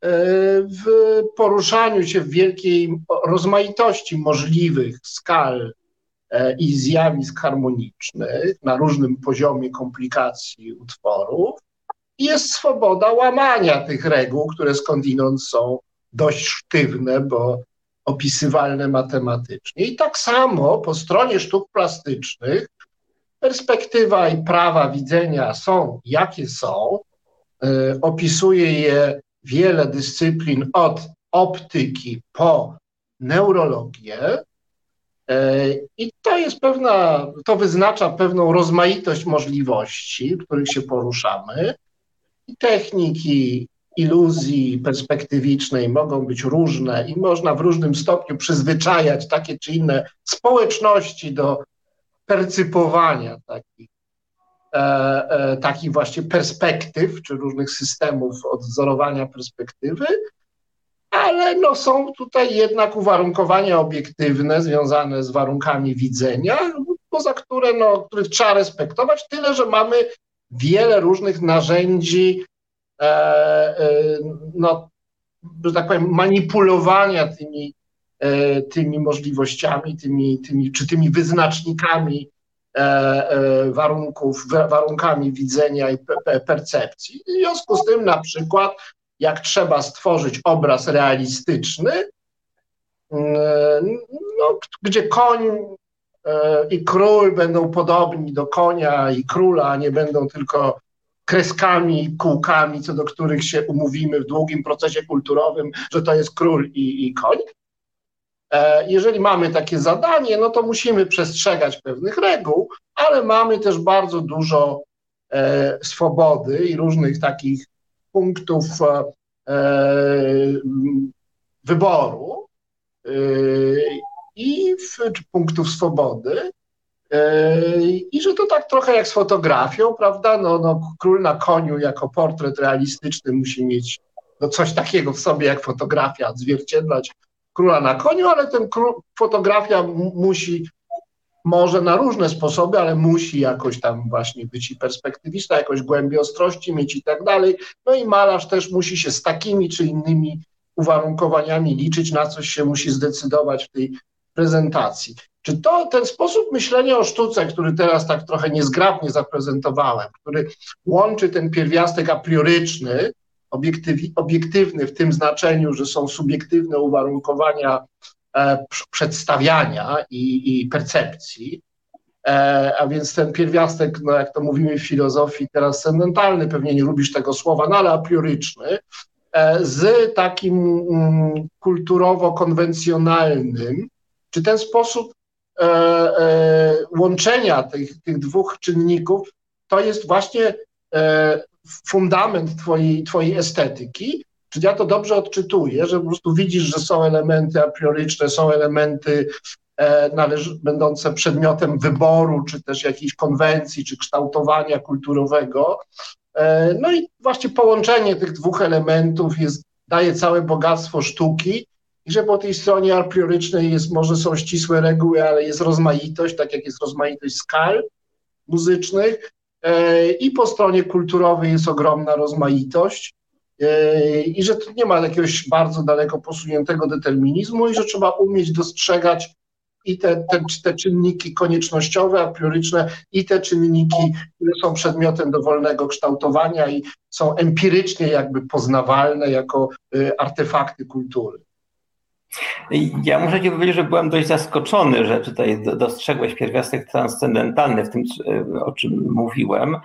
Speaker 2: w poruszaniu się w wielkiej rozmaitości możliwych skal E, i zjawisk harmonicznych na różnym poziomie komplikacji utworów. Jest swoboda łamania tych reguł, które skądinąd są dość sztywne, bo opisywalne matematycznie. I tak samo po stronie sztuk plastycznych perspektywa i prawa widzenia są jakie są. E, opisuje je wiele dyscyplin od optyki po neurologię. E, I to jest pewna, to wyznacza pewną rozmaitość możliwości, w których się poruszamy. I techniki iluzji perspektywicznej mogą być różne i można w różnym stopniu przyzwyczajać takie czy inne społeczności do percypowania takich, e, e, takich właśnie perspektyw, czy różnych systemów odwzorowania perspektywy ale no są tutaj jednak uwarunkowania obiektywne związane z warunkami widzenia, poza które, no, których trzeba respektować, tyle że mamy wiele różnych narzędzi, e, e, no, że tak powiem, manipulowania tymi, e, tymi możliwościami, tymi, tymi, czy tymi wyznacznikami e, e, warunków, warunkami widzenia i percepcji. W związku z tym na przykład jak trzeba stworzyć obraz realistyczny, mm, no, gdzie koń e, i król będą podobni do konia i króla, a nie będą tylko kreskami i kółkami, co do których się umówimy w długim procesie kulturowym, że to jest król i, i koń. E, jeżeli mamy takie zadanie, no to musimy przestrzegać pewnych reguł, ale mamy też bardzo dużo e, swobody i różnych takich punktów e, e, wyboru e, i w, punktów swobody. I że to tak trochę jak z fotografią, prawda? No, no, król na koniu jako portret realistyczny musi mieć no, coś takiego w sobie jak fotografia, odzwierciedlać króla na koniu, ale ten król, fotografia musi może na różne sposoby, ale musi jakoś tam właśnie być i perspektywista, jakoś głębię ostrości mieć i tak dalej. No i malarz też musi się z takimi czy innymi uwarunkowaniami liczyć, na coś się musi zdecydować w tej prezentacji. Czy to ten sposób myślenia o sztuce, który teraz tak trochę niezgrabnie zaprezentowałem, który łączy ten pierwiastek aprioryczny, obiektywny w tym znaczeniu, że są subiektywne uwarunkowania przedstawiania i, i percepcji. E, a więc ten pierwiastek, no jak to mówimy w filozofii, transcendentalny, pewnie nie lubisz tego słowa, no ale aprioryczny, e, z takim mm, kulturowo-konwencjonalnym, czy ten sposób e, łączenia tych, tych dwóch czynników, to jest właśnie fundament twojej, twojej estetyki, czy ja to dobrze odczytuję, że po prostu widzisz, że są elementy aprioryczne, są elementy E, będące przedmiotem wyboru, czy też jakiejś konwencji, czy kształtowania kulturowego. E, no i właśnie połączenie tych dwóch elementów jest, daje całe bogactwo sztuki i że po tej stronie apriorycznej jest, może są ścisłe reguły, ale jest rozmaitość, tak jak jest rozmaitość skal muzycznych e, i po stronie kulturowej jest ogromna rozmaitość i że tu nie ma jakiegoś bardzo daleko posuniętego determinizmu i że trzeba umieć dostrzegać i te, te, te czynniki koniecznościowe, aprioryczne, i te czynniki, które są przedmiotem dowolnego kształtowania i są empirycznie jakby poznawalne jako y, artefakty kultury.
Speaker 3: Ja muszę Ci powiedzieć, że byłem dość zaskoczony, że tutaj dostrzegłeś pierwiastek transcendentalny w tym, o czym mówiłem.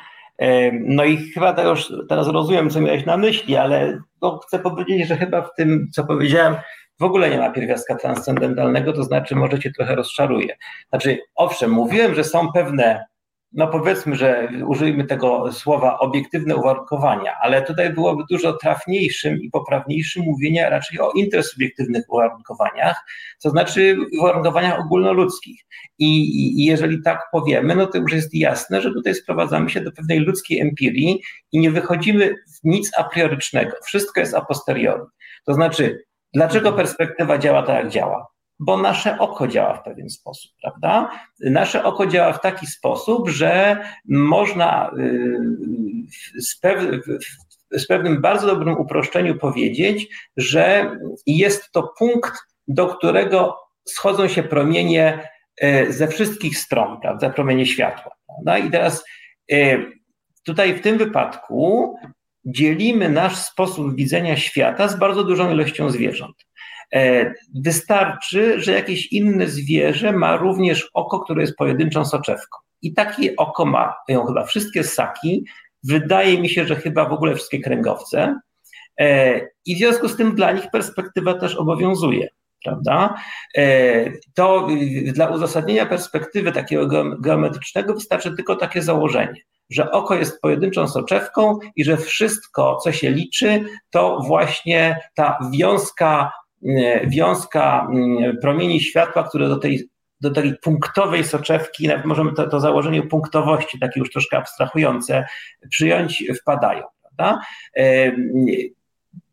Speaker 3: No i chyba teraz, teraz rozumiem, co miałeś na myśli, ale chcę powiedzieć, że chyba w tym, co powiedziałem, w ogóle nie ma pierwiastka transcendentalnego, to znaczy może cię trochę rozczaruje. Znaczy, owszem, mówiłem, że są pewne, no powiedzmy, że użyjmy tego słowa obiektywne uwarunkowania, ale tutaj byłoby dużo trafniejszym i poprawniejszym mówienia raczej o intersubiektywnych uwarunkowaniach, to znaczy uwarunkowaniach ogólnoludzkich. I, I jeżeli tak powiemy, no to już jest jasne, że tutaj sprowadzamy się do pewnej ludzkiej empirii i nie wychodzimy w nic a priorycznego. Wszystko jest a posteriori. To znaczy, Dlaczego perspektywa działa tak, jak działa? Bo nasze oko działa w pewien sposób, prawda? Nasze oko działa w taki sposób, że można y, z, pew z pewnym bardzo dobrym uproszczeniu powiedzieć, że jest to punkt, do którego schodzą się promienie y, ze wszystkich stron, prawda? Promienie światła. Prawda? I teraz y, tutaj w tym wypadku dzielimy nasz sposób widzenia świata z bardzo dużą ilością zwierząt. E, wystarczy, że jakieś inne zwierzę ma również oko, które jest pojedynczą soczewką. I takie oko mają chyba wszystkie ssaki. Wydaje mi się, że chyba w ogóle wszystkie kręgowce. E, I w związku z tym dla nich perspektywa też obowiązuje. Prawda? E, to dla uzasadnienia perspektywy takiego geometrycznego wystarczy tylko takie założenie że oko jest pojedynczą soczewką i że wszystko, co się liczy, to właśnie ta wiązka, wiązka mm, promieni światła, które do tej, do tej punktowej soczewki, nawet możemy to, to założenie punktowości, takie już troszkę abstrahujące, przyjąć, wpadają. Prawda?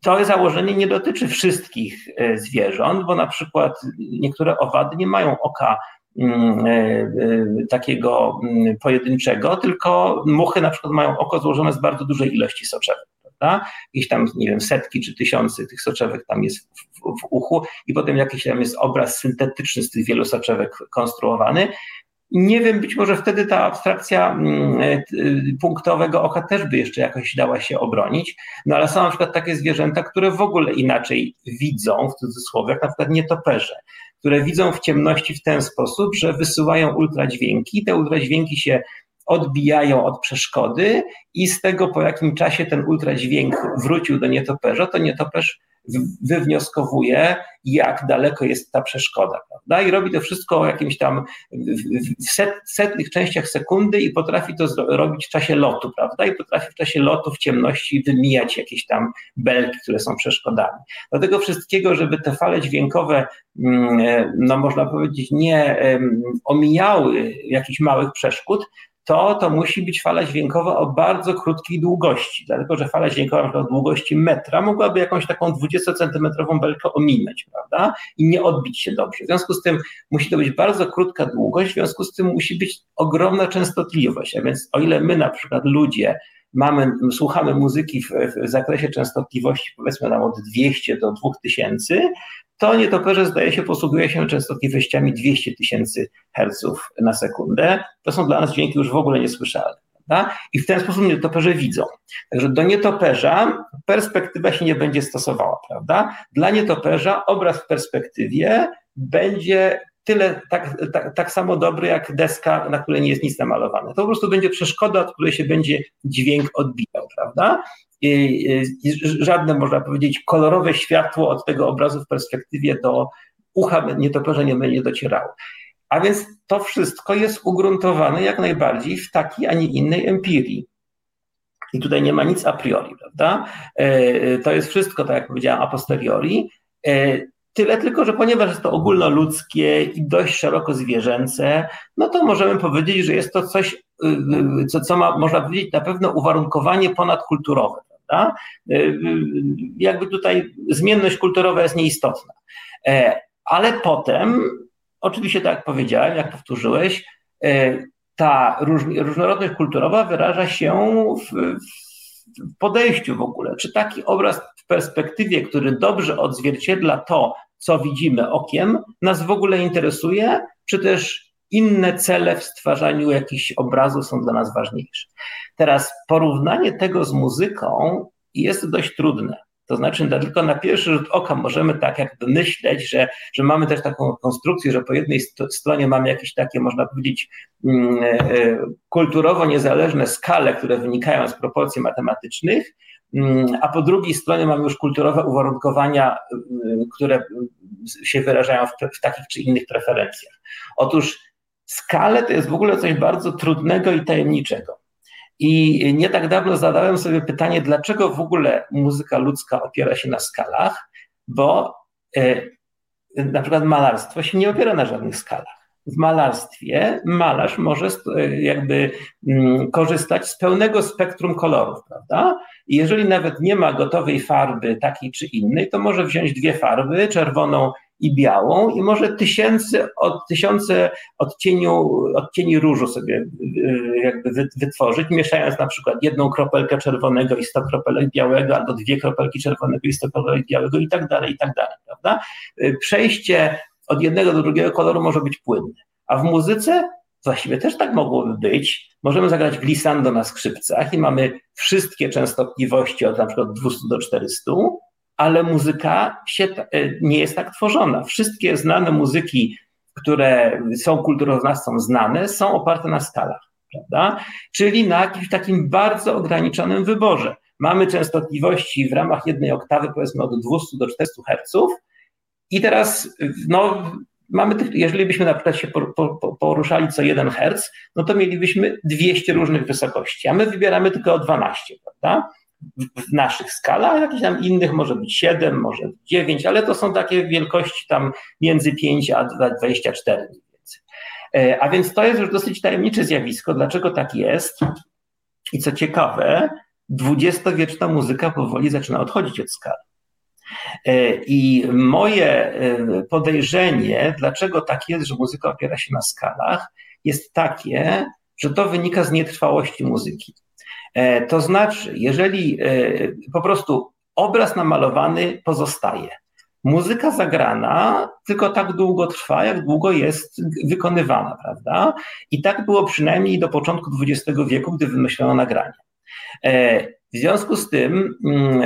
Speaker 3: To założenie nie dotyczy wszystkich e, zwierząt, bo na przykład niektóre owady nie mają oka Mm, e, e, takiego mm, pojedynczego, tylko muchy na przykład mają oko złożone z bardzo dużej ilości soczewek. Prawda? Jakieś tam, nie wiem, setki czy tysiące tych soczewek tam jest w, w, w uchu i potem jakiś tam jest obraz syntetyczny z tych wielu soczewek konstruowany. Nie wiem, być może wtedy ta abstrakcja mm, e, punktowego oka też by jeszcze jakoś dała się obronić, no ale są na przykład takie zwierzęta, które w ogóle inaczej widzą, w cudzysłowie, jak na przykład nietoperze które widzą w ciemności w ten sposób, że wysyłają ultradźwięki. Te ultradźwięki się odbijają od przeszkody i z tego po jakim czasie ten ultradźwięk wrócił do nietoperza, to nietoperz wywnioskowuje, jak daleko jest ta przeszkoda, prawda? I robi to wszystko o jakimś tam w set, setnych częściach sekundy i potrafi to robić w czasie lotu, prawda? I potrafi w czasie lotu w ciemności wymijać jakieś tam belki, które są przeszkodami. Do tego wszystkiego, żeby te fale dźwiękowe, mm, e, no można powiedzieć, nie omijały jakichś małych przeszkód, to to musi być fala dźwiękowa o bardzo krótkiej długości, dlatego że fala dźwiękowa o długości metra mogłaby jakąś taką 20-centymetrową belkę ominąć, prawda? I nie odbić się dobrze. W związku z tym musi to być bardzo krótka długość, w związku z tym musi być ogromna częstotliwość. A więc o ile my na przykład ludzie mamy, słuchamy muzyki w, w zakresie częstotliwości powiedzmy tam od 200 do 2000, to nietoperze zdaje się posługuje się częstotliwościami 200 tysięcy herców na sekundę. To są dla nas dźwięki już w ogóle niesłyszalne. Prawda? I w ten sposób nietoperze widzą. Także do nietoperza perspektywa się nie będzie stosowała. Prawda? Dla nietoperza obraz w perspektywie będzie tyle, tak, tak, tak samo dobry jak deska, na której nie jest nic namalowane. To po prostu będzie przeszkoda, od której się będzie dźwięk odbijał, prawda? I, i żadne, można powiedzieć, kolorowe światło od tego obrazu w perspektywie do ucha nietoperza nie będzie docierało. A więc to wszystko jest ugruntowane jak najbardziej w takiej, a nie innej empirii. I tutaj nie ma nic a priori, prawda? E, to jest wszystko, tak jak powiedziałam, a posteriori. E, tyle tylko, że ponieważ jest to ogólnoludzkie i dość szeroko zwierzęce, no to możemy powiedzieć, że jest to coś, y, y, co, co ma, można powiedzieć, na pewno uwarunkowanie ponadkulturowe, prawda? E, jakby tutaj zmienność kulturowa jest nieistotna. Ale potem, oczywiście tak jak powiedziałem, jak powtórzyłeś, ta różnorodność kulturowa wyraża się w, w podejściu w ogóle. Czy taki obraz w perspektywie, który dobrze odzwierciedla to, co widzimy okiem, nas w ogóle interesuje, czy też inne cele w stwarzaniu jakichś obrazów są dla nas ważniejsze. Teraz porównanie tego z muzyką jest dość trudne. To znaczy, tylko na pierwszy rzut oka możemy tak jakby myśleć, że, że mamy też taką konstrukcję, że po jednej stronie mamy jakieś takie, można powiedzieć, mm, e, kulturowo niezależne skale, które wynikają z proporcji matematycznych, a po drugiej stronie mamy już kulturowe uwarunkowania, mm, które się wyrażają w, w takich czy innych preferencjach. Otóż skale to jest w ogóle coś bardzo trudnego i tajemniczego. I nie tak dawno zadałem sobie pytanie, dlaczego w ogóle muzyka ludzka opiera się na skalach, bo e, na przykład malarstwo się nie opiera na żadnych skalach. W malarstwie malarz może jakby mm, korzystać z pełnego spektrum kolorów, prawda? I jeżeli nawet nie ma gotowej farby takiej czy innej, to może wziąć dwie farby, czerwoną i białą i może tysięcy, od, tysiące odcieniu, odcieni różu sobie y, jakby wytworzyć, mieszając na przykład jedną kropelkę czerwonego i sto kropelek białego, albo dwie kropelki czerwonego i sto kropelek białego i tak dalej, i tak dalej, prawda? Y, przejście od jednego do drugiego koloru może być płynne. A w muzyce właściwie też tak mogłoby być. Możemy zagrać glissando na skrzypcach i mamy wszystkie częstotliwości od na przykład 200 do 400, ale muzyka się, e, nie jest tak tworzona. Wszystkie znane muzyki, które są kulturoznawcom znane, są oparte na skalach, prawda? Czyli na jakimś takim bardzo ograniczonym wyborze. Mamy częstotliwości w ramach jednej oktawy, powiedzmy od 200 do 400 Hz. I teraz, no, mamy, jeżeli byśmy na przykład się poruszali co 1 Hz, no to mielibyśmy 200 różnych wysokości, a my wybieramy tylko o 12, prawda? w naszych skalach, jakichś tam innych może być 7, może 9, ale to są takie wielkości tam między 5 a 24 mniej więcej. E, a więc to jest już dosyć tajemnicze zjawisko, dlaczego tak jest. I co ciekawe, dwudziestowieczna muzyka powoli zaczyna odchodzić od skali. E, I moje e, podejrzenie, dlaczego tak jest, że muzyka opiera się na skalach, jest takie, że to wynika z nietrwałości muzyki. E, to znaczy, jeżeli po prostu obraz namalowany pozostaje, muzyka zagrana tylko tak długo trwa, jak długo jest wykonywana, prawda? I tak było przynajmniej do początku XX wieku, gdy wymyślono nagranie. E, w związku z tym, mm,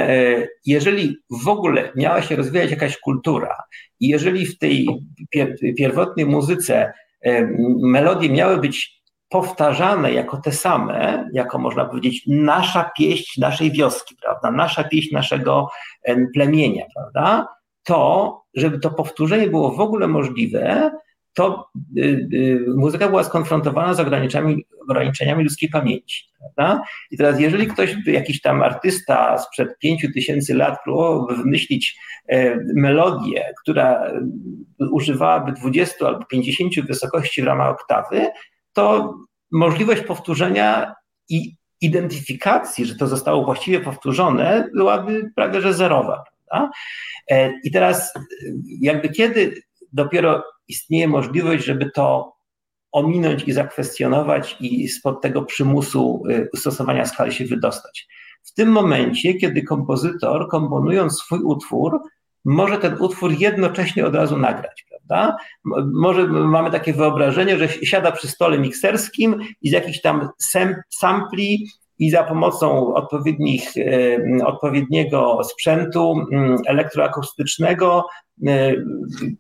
Speaker 3: jeżeli w ogóle miała się rozwijać jakaś kultura i jeżeli w tej pierwotnej muzyce melodie miały być powtarzane jako te same, jako można powiedzieć, nasza pieśń naszej wioski, prawda? Nasza pieśń naszego plemienia, prawda? To, żeby to powtórzenie było w ogóle możliwe, to y, y, muzyka była skonfrontowana z ograniczeniami, ograniczeniami ludzkiej pamięci. Prawda? I teraz, jeżeli ktoś, jakiś tam artysta sprzed pięciu tysięcy lat próbował wymyślić e, melodię, która używałaby 20 albo 50 wysokości w ramach oktawy, to możliwość powtórzenia i identyfikacji, że to zostało właściwie powtórzone, byłaby prawie że zerowa. Prawda? E, I teraz, jakby kiedy dopiero istnieje możliwość, żeby to ominąć i zakwestionować i spod tego przymusu e, stosowania skali się wydostać. W tym momencie, kiedy kompozytor, komponując swój utwór, może ten utwór jednocześnie od razu nagrać prawda? Może mamy takie wyobrażenie, że siada przy stole mikserskim i z jakichś tam sampli i za pomocą odpowiednich, odpowiedniego sprzętu elektroakustycznego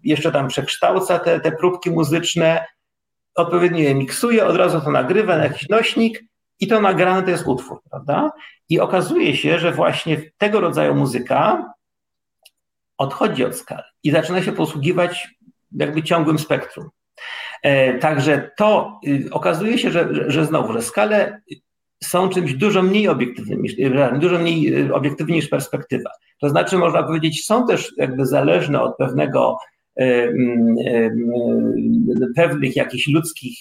Speaker 3: jeszcze tam przekształca te, te próbki muzyczne, odpowiednio je miksuje, od razu to nagrywa na jakiś nośnik i to nagrane to jest utwór, prawda? I okazuje się, że właśnie tego rodzaju muzyka odchodzi od skali i zaczyna się posługiwać jakby ciągłym spektrum. E, także to y, okazuje się, że, że znowu, że skale są czymś dużo mniej obiektywnym, niż, dużo mniej y, obiektywnym niż perspektywa. To znaczy, można powiedzieć, są też jakby zależne od pewnego pewnych jakichś ludzkich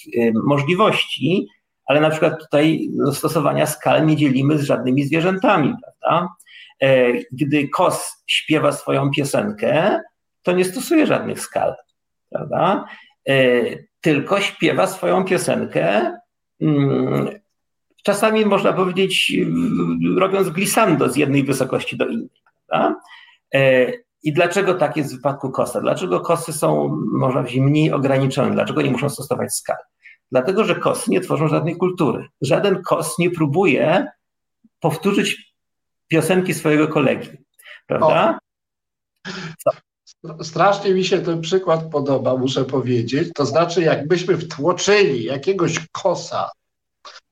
Speaker 3: możliwości, ale na przykład tutaj stosowania skal nie dzielimy z żadnymi zwierzętami, prawda? E, gdy kos śpiewa swoją piosenkę, to nie stosuje żadnych skal, prawda? E, tylko śpiewa swoją piosenkę. Mm, czasami można powiedzieć, robiąc glissando z jednej wysokości do innej. Prawda? I dlaczego tak jest w wypadku kosa? Dlaczego kosy są, można powiedzieć, mniej ograniczone? Dlaczego nie muszą stosować skal? Dlatego, że kosy nie tworzą żadnej kultury. Żaden kos nie próbuje powtórzyć piosenki swojego kolegi. Prawda?
Speaker 2: Strasznie mi się ten przykład podoba, muszę powiedzieć. To znaczy, jakbyśmy wtłoczyli jakiegoś kosa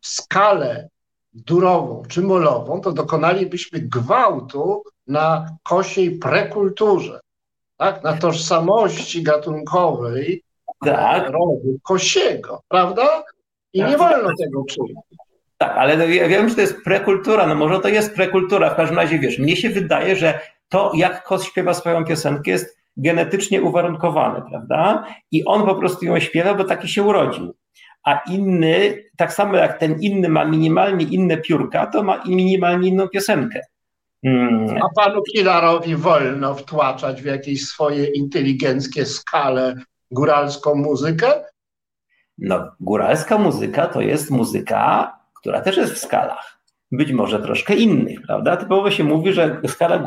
Speaker 2: w skalę durową czy molową, to dokonalibyśmy gwałtu na kosiej prekulturze, tak? na tożsamości gatunkowej tak. rodu kosiego, prawda? I tak. nie wolno tego czynić.
Speaker 3: Tak, ale no, ja wiem, że to jest prekultura, no może to jest prekultura, w każdym razie wiesz, mnie się wydaje, że to jak kos śpiewa swoją piosenkę jest genetycznie uwarunkowane, prawda? I on po prostu ją śpiewa, bo taki się urodził. A inny, tak samo jak ten inny ma minimalnie inne piórka, to ma minimalnie inną piosenkę.
Speaker 2: Hmm. A panu Kilarowi wolno wtłaczać w jakieś swoje inteligenckie skale góralską muzykę?
Speaker 3: No, góralska muzyka to jest muzyka, która też jest w skalach. Być może troszkę innych, prawda? Typowo się mówi, że skala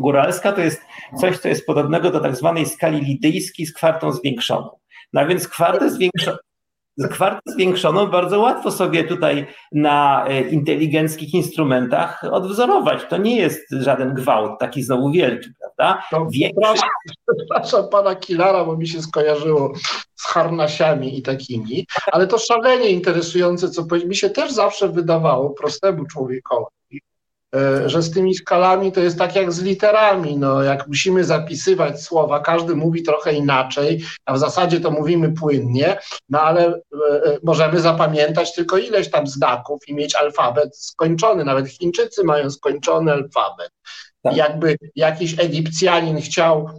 Speaker 3: góralska to jest coś, co jest podobnego do tak zwanej skali lidyjskiej z kwartą zwiększoną. No więc kwartę zwiększoną, kwartę zwiększoną bardzo łatwo sobie tutaj na e, inteligenckich instrumentach odwzorować. To nie jest żaden gwałt taki znowu wielki, prawda?
Speaker 2: Większy... Przepraszam pana Kilara, bo mi się skojarzyło z harnasiami i takimi, ale to szalenie interesujące, co mi się też zawsze wydawało prostemu człowiekowi, że z tymi skalami to jest tak jak z literami. No, jak musimy zapisywać słowa, każdy mówi trochę inaczej, a w zasadzie to mówimy płynnie, no ale e, e, możemy zapamiętać tylko ileś tam znaków i mieć alfabet skończony. Nawet Chińczycy mają skończony alfabet. Tak. Jakby jakiś Egipcjanin chciał,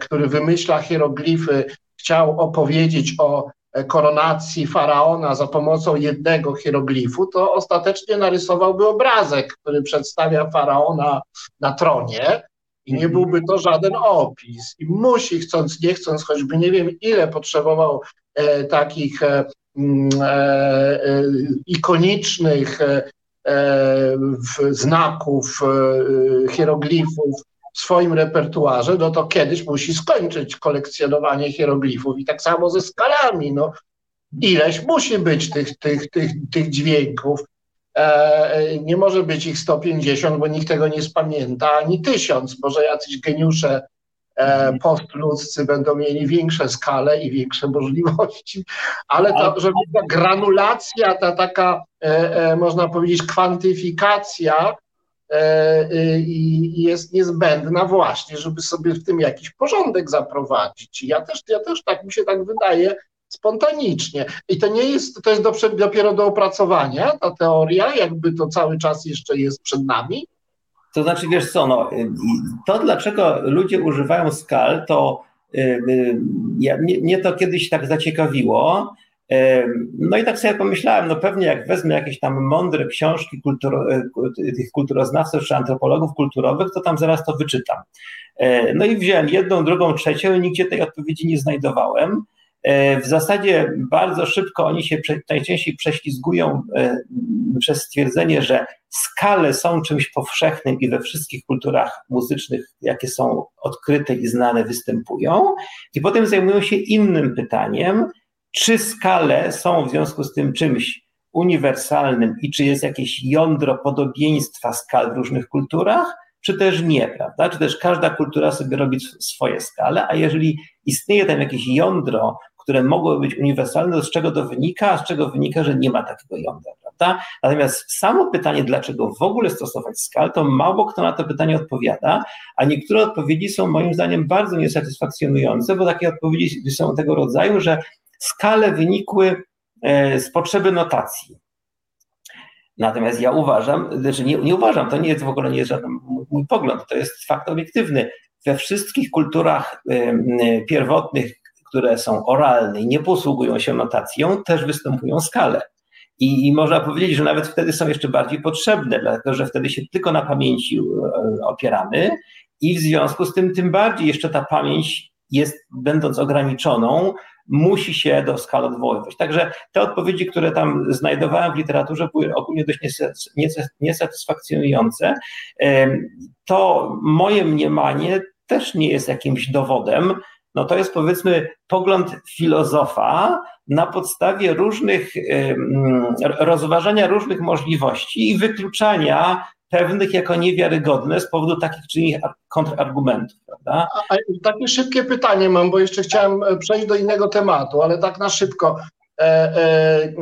Speaker 2: który wymyśla hieroglify, chciał opowiedzieć o koronacji faraona za pomocą jednego hieroglifu, to ostatecznie narysowałby obrazek, który przedstawia faraona na tronie i nie byłby to żaden opis. I musi, chcąc, nie chcąc, choćby nie wiem ile potrzebował e, takich e, mm, e, e, ikonicznych e, e, znaków, hieroglifów, w swoim repertuarze, no to kiedyś musi skończyć kolekcjonowanie hieroglifów i tak samo ze skalami, no ileś musi być tych, tych, tych, tych dźwięków. E, nie może być ich 150, bo nikt tego nie spamięta, ani tysiąc. Może jacyś geniusze e, postludzcy będą mieli większe skale i większe możliwości, ale to, żeby ta granulacja, ta taka, e, e, można powiedzieć, kwantyfikacja i jest niezbędna właśnie, żeby sobie w tym jakiś porządek zaprowadzić. Ja też, ja też tak mi się tak wydaje spontanicznie. I to nie jest, to jest do, dopiero do opracowania, ta teoria, jakby to cały czas jeszcze jest przed nami.
Speaker 3: To znaczy, wiesz co, no, to dlaczego ludzie używają skal, to yy, ja, mnie to kiedyś tak zaciekawiło, no i tak sobie pomyślałem, no pewnie jak wezmę jakieś tam mądre książki kultur, e, tych kulturoznawców czy antropologów kulturowych, to tam zaraz to wyczytam. E, no i wziąłem jedną, drugą, trzecią i nigdzie tej odpowiedzi nie znajdowałem. E, w zasadzie bardzo szybko oni się najczęściej prześlizgują przez stwierdzenie, że skale są czymś powszechnym i we wszystkich kulturach muzycznych, jakie są odkryte i znane, występują. I potem zajmują się innym pytaniem, czy skale są w związku z tym czymś uniwersalnym i czy jest jakieś jądro podobieństwa skal w różnych kulturach, czy też nie, prawda? Czy też każda kultura sobie robi swoje skale, a jeżeli istnieje tam jakieś jądro, które mogłoby być uniwersalne, to z czego to wynika, a z czego wynika, że nie ma takiego jądra, prawda? Natomiast samo pytanie, dlaczego w ogóle stosować skal, to mało kto na to pytanie odpowiada, a niektóre odpowiedzi są moim zdaniem bardzo niesatysfakcjonujące, bo takie odpowiedzi są tego rodzaju, że skale wynikły e, z potrzeby notacji. Natomiast ja uważam, znaczy nie, nie uważam, to nie jest w ogóle nie jest żaden mój pogląd, to jest fakt obiektywny. We wszystkich kulturach pierwotnych, które są oralne i nie posługują się notacją, też występują skale. I, I, można powiedzieć, że nawet wtedy są jeszcze bardziej potrzebne, dlatego że wtedy się tylko na pamięci e, opieramy i w związku z tym tym bardziej jeszcze ta pamięć jest, będąc ograniczoną, musi się do skal odwoływać. Także te odpowiedzi, które tam znajdowałem w literaturze, były ogólnie dość niesatysfakcjonujące. To moje mniemanie też nie jest jakimś dowodem. No to jest powiedzmy pogląd filozofa na podstawie różnych rozważania różnych możliwości i wykluczania pewnych jako niewiarygodne z powodu takich czy innych kontrargumentów, prawda?
Speaker 2: A, takie szybkie pytanie mam, bo jeszcze chciałem e, przejść do innego tematu, ale tak na szybko. E, e,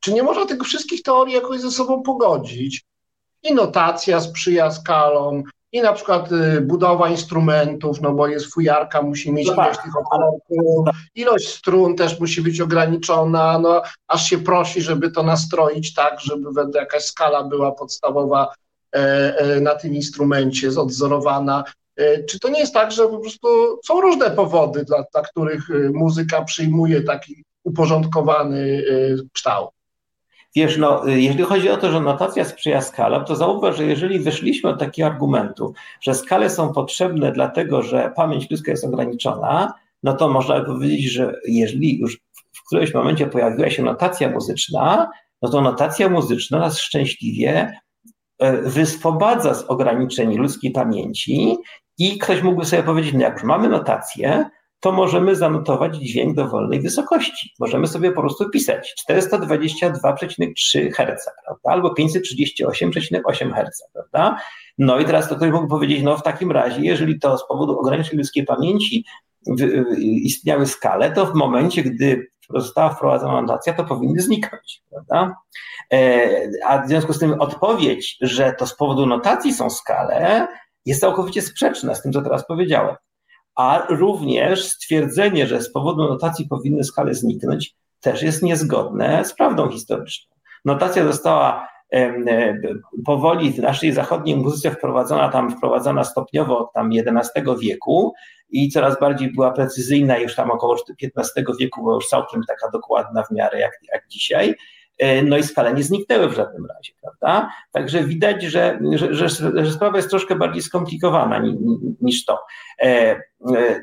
Speaker 2: czy nie można tych wszystkich teorii jakoś ze sobą pogodzić? I notacja sprzyja skalom, i na przykład y, budowa instrumentów, no bo jest fujarka, musi mieć no ilość tak. tych oporów, ilość strun też musi być ograniczona, no aż się prosi, żeby to nastroić tak, żeby jakaś skala była podstawowa na tym instrumencie, odzorowana. E, czy to nie jest tak, że po prostu są różne powody, dla, dla których muzyka przyjmuje taki uporządkowany kształt?
Speaker 3: Wiesz, no, jeżeli chodzi o to, że notacja sprzyja skalom, to zauważ, że jeżeli wyszliśmy od takiego argumentu, że skale są potrzebne dlatego, że pamięć ludzka jest ograniczona, no to można powiedzieć, że jeżeli już w którymś momencie pojawiła się notacja muzyczna, no to notacja muzyczna nas szczęśliwie E, wyswobadza z ograniczeń ludzkiej pamięci i ktoś mógłby sobie powiedzieć, no jak już mamy notację, to możemy zanotować dźwięk dowolnej wysokości. Możemy sobie po prostu pisać 422,3 Hz, prawda? Albo 538,8 Hz, prawda? No i teraz to ktoś mógł powiedzieć, no w takim razie, jeżeli to z powodu ograniczeń ludzkiej pamięci istniały skale, to w momencie, gdy została wprowadzona notacja, to powinny zniknąć, prawda? E, a w związku z tym odpowiedź, że to z powodu notacji są skale, jest całkowicie sprzeczna z tym, co teraz powiedziałem. A również stwierdzenie, że z powodu notacji powinny skale zniknąć, też jest niezgodne z prawdą historyczną. Notacja została powoli w naszej zachodniej muzyce wprowadzona tam, wprowadzona stopniowo od tam XI wieku i coraz bardziej była precyzyjna już tam około XV wieku, była już całkiem taka dokładna w miarę jak, jak dzisiaj. E, no i skale nie zniknęły w żadnym razie, prawda? Także widać, że, że, że, że sprawa jest troszkę bardziej skomplikowana ni, niż to. E, e,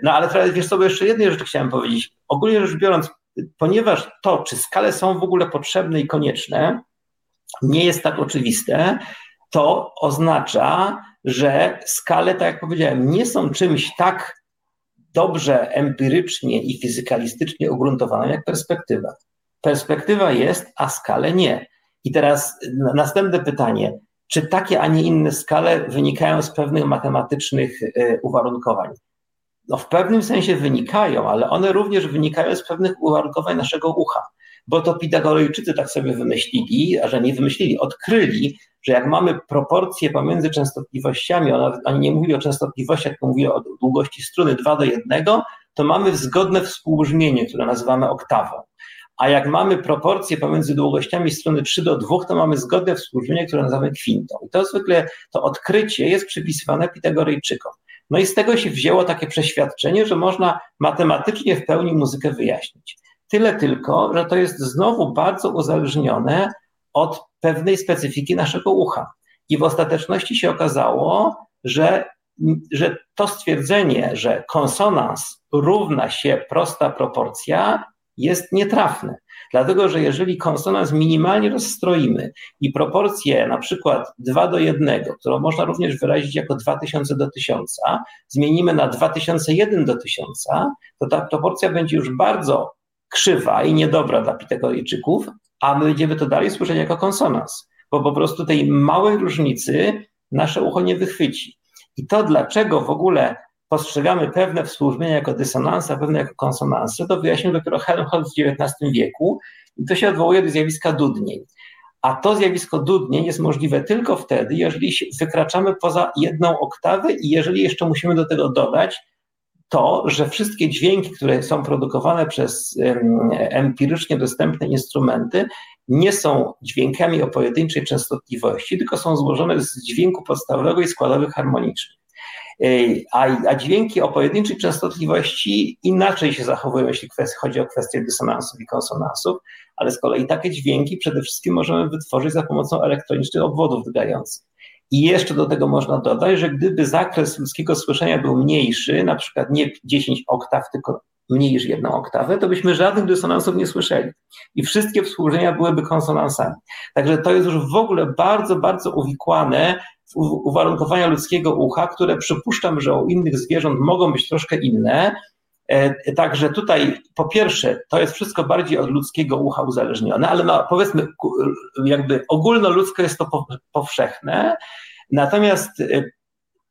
Speaker 3: no ale teraz wiesz sobie jeszcze jednej rzeczy chciałem powiedzieć. Ogólnie rzecz biorąc, ponieważ to, czy skale są w ogóle potrzebne i konieczne, nie jest tak oczywiste, to oznacza, że skale, tak jak powiedziałem, nie są czymś tak dobrze empirycznie i fizykalistycznie ugruntowane jak perspektywa. Perspektywa jest, a skale nie. I teraz następne pytanie. Czy takie, a nie inne skale wynikają z pewnych matematycznych e, uwarunkowań? No, w pewnym sensie wynikają, ale one również wynikają z pewnych uwarunkowań naszego ucha. Bo to Pitagorejczycy tak sobie wymyślili, a że nie wymyślili, odkryli, że jak mamy proporcje pomiędzy częstotliwościami, oni nie mówili o częstotliwościach, tylko mówili o długości struny 2 do 1, to mamy zgodne współbrzmienie, które nazywamy oktawą. A jak mamy proporcje pomiędzy długościami strony 3 do 2, to mamy zgodne współbrzmienie, które nazywamy kwintą. I to zwykle, to odkrycie jest przypisywane Pitagorejczykom. No i z tego się wzięło takie przeświadczenie, że można matematycznie w pełni muzykę wyjaśnić. Tyle tylko, że to jest znowu bardzo uzależnione od pewnej specyfiki naszego ucha. I w ostateczności się okazało, że, że to stwierdzenie, że konsonans równa się prosta proporcja, jest nietrafne. Dlatego, że jeżeli konsonans minimalnie rozstroimy i proporcję na przykład 2 do 1, którą można również wyrazić jako 2000 do 1000, zmienimy na 2001 do 1000, to ta proporcja będzie już bardzo krzywa i niedobra dla Pitagorejczyków, a my będziemy to dalej słyszeć jako konsonans, bo po prostu tej małej różnicy nasze ucho nie wychwyci. I to, dlaczego w ogóle postrzegamy pewne współbrzmienia jako dysonanse, a pewne jako konsonanse, to wyjaśnił dopiero Helmholtz w XIX wieku i to się odwołuje do zjawiska dudnień. A to zjawisko dudnień jest możliwe tylko wtedy, jeżeli wykraczamy poza jedną oktawę i jeżeli jeszcze musimy do tego dodać to, że wszystkie dźwięki, które są produkowane przez empirycznie dostępne instrumenty, nie są dźwiękami o pojedynczej częstotliwości, tylko są złożone z dźwięku podstawowego i składowych harmonicznych. A, a, dźwięki o pojedynczej częstotliwości inaczej się zachowują, jeśli chodzi o kwestię dysonansów i konsonansów, ale z kolei takie dźwięki przede wszystkim możemy wytworzyć za pomocą elektronicznych obwodów drgających. I jeszcze do tego można dodać, że gdyby zakres ludzkiego słyszenia był mniejszy, na przykład nie 10 oktaw, tylko mniej niż jedną oktawę, to byśmy żadnych dysonansów nie słyszeli. I wszystkie współrzenia byłyby konsonansami. Także to jest już w ogóle bardzo, bardzo uwikłane w uwarunkowania ludzkiego ucha, które przypuszczam, że u innych zwierząt mogą być troszkę inne. E, także tutaj po pierwsze, to jest wszystko bardziej od ludzkiego ucha uzależnione, ale no, powiedzmy, jakby ogólnoludzko jest to powszechne. Natomiast e,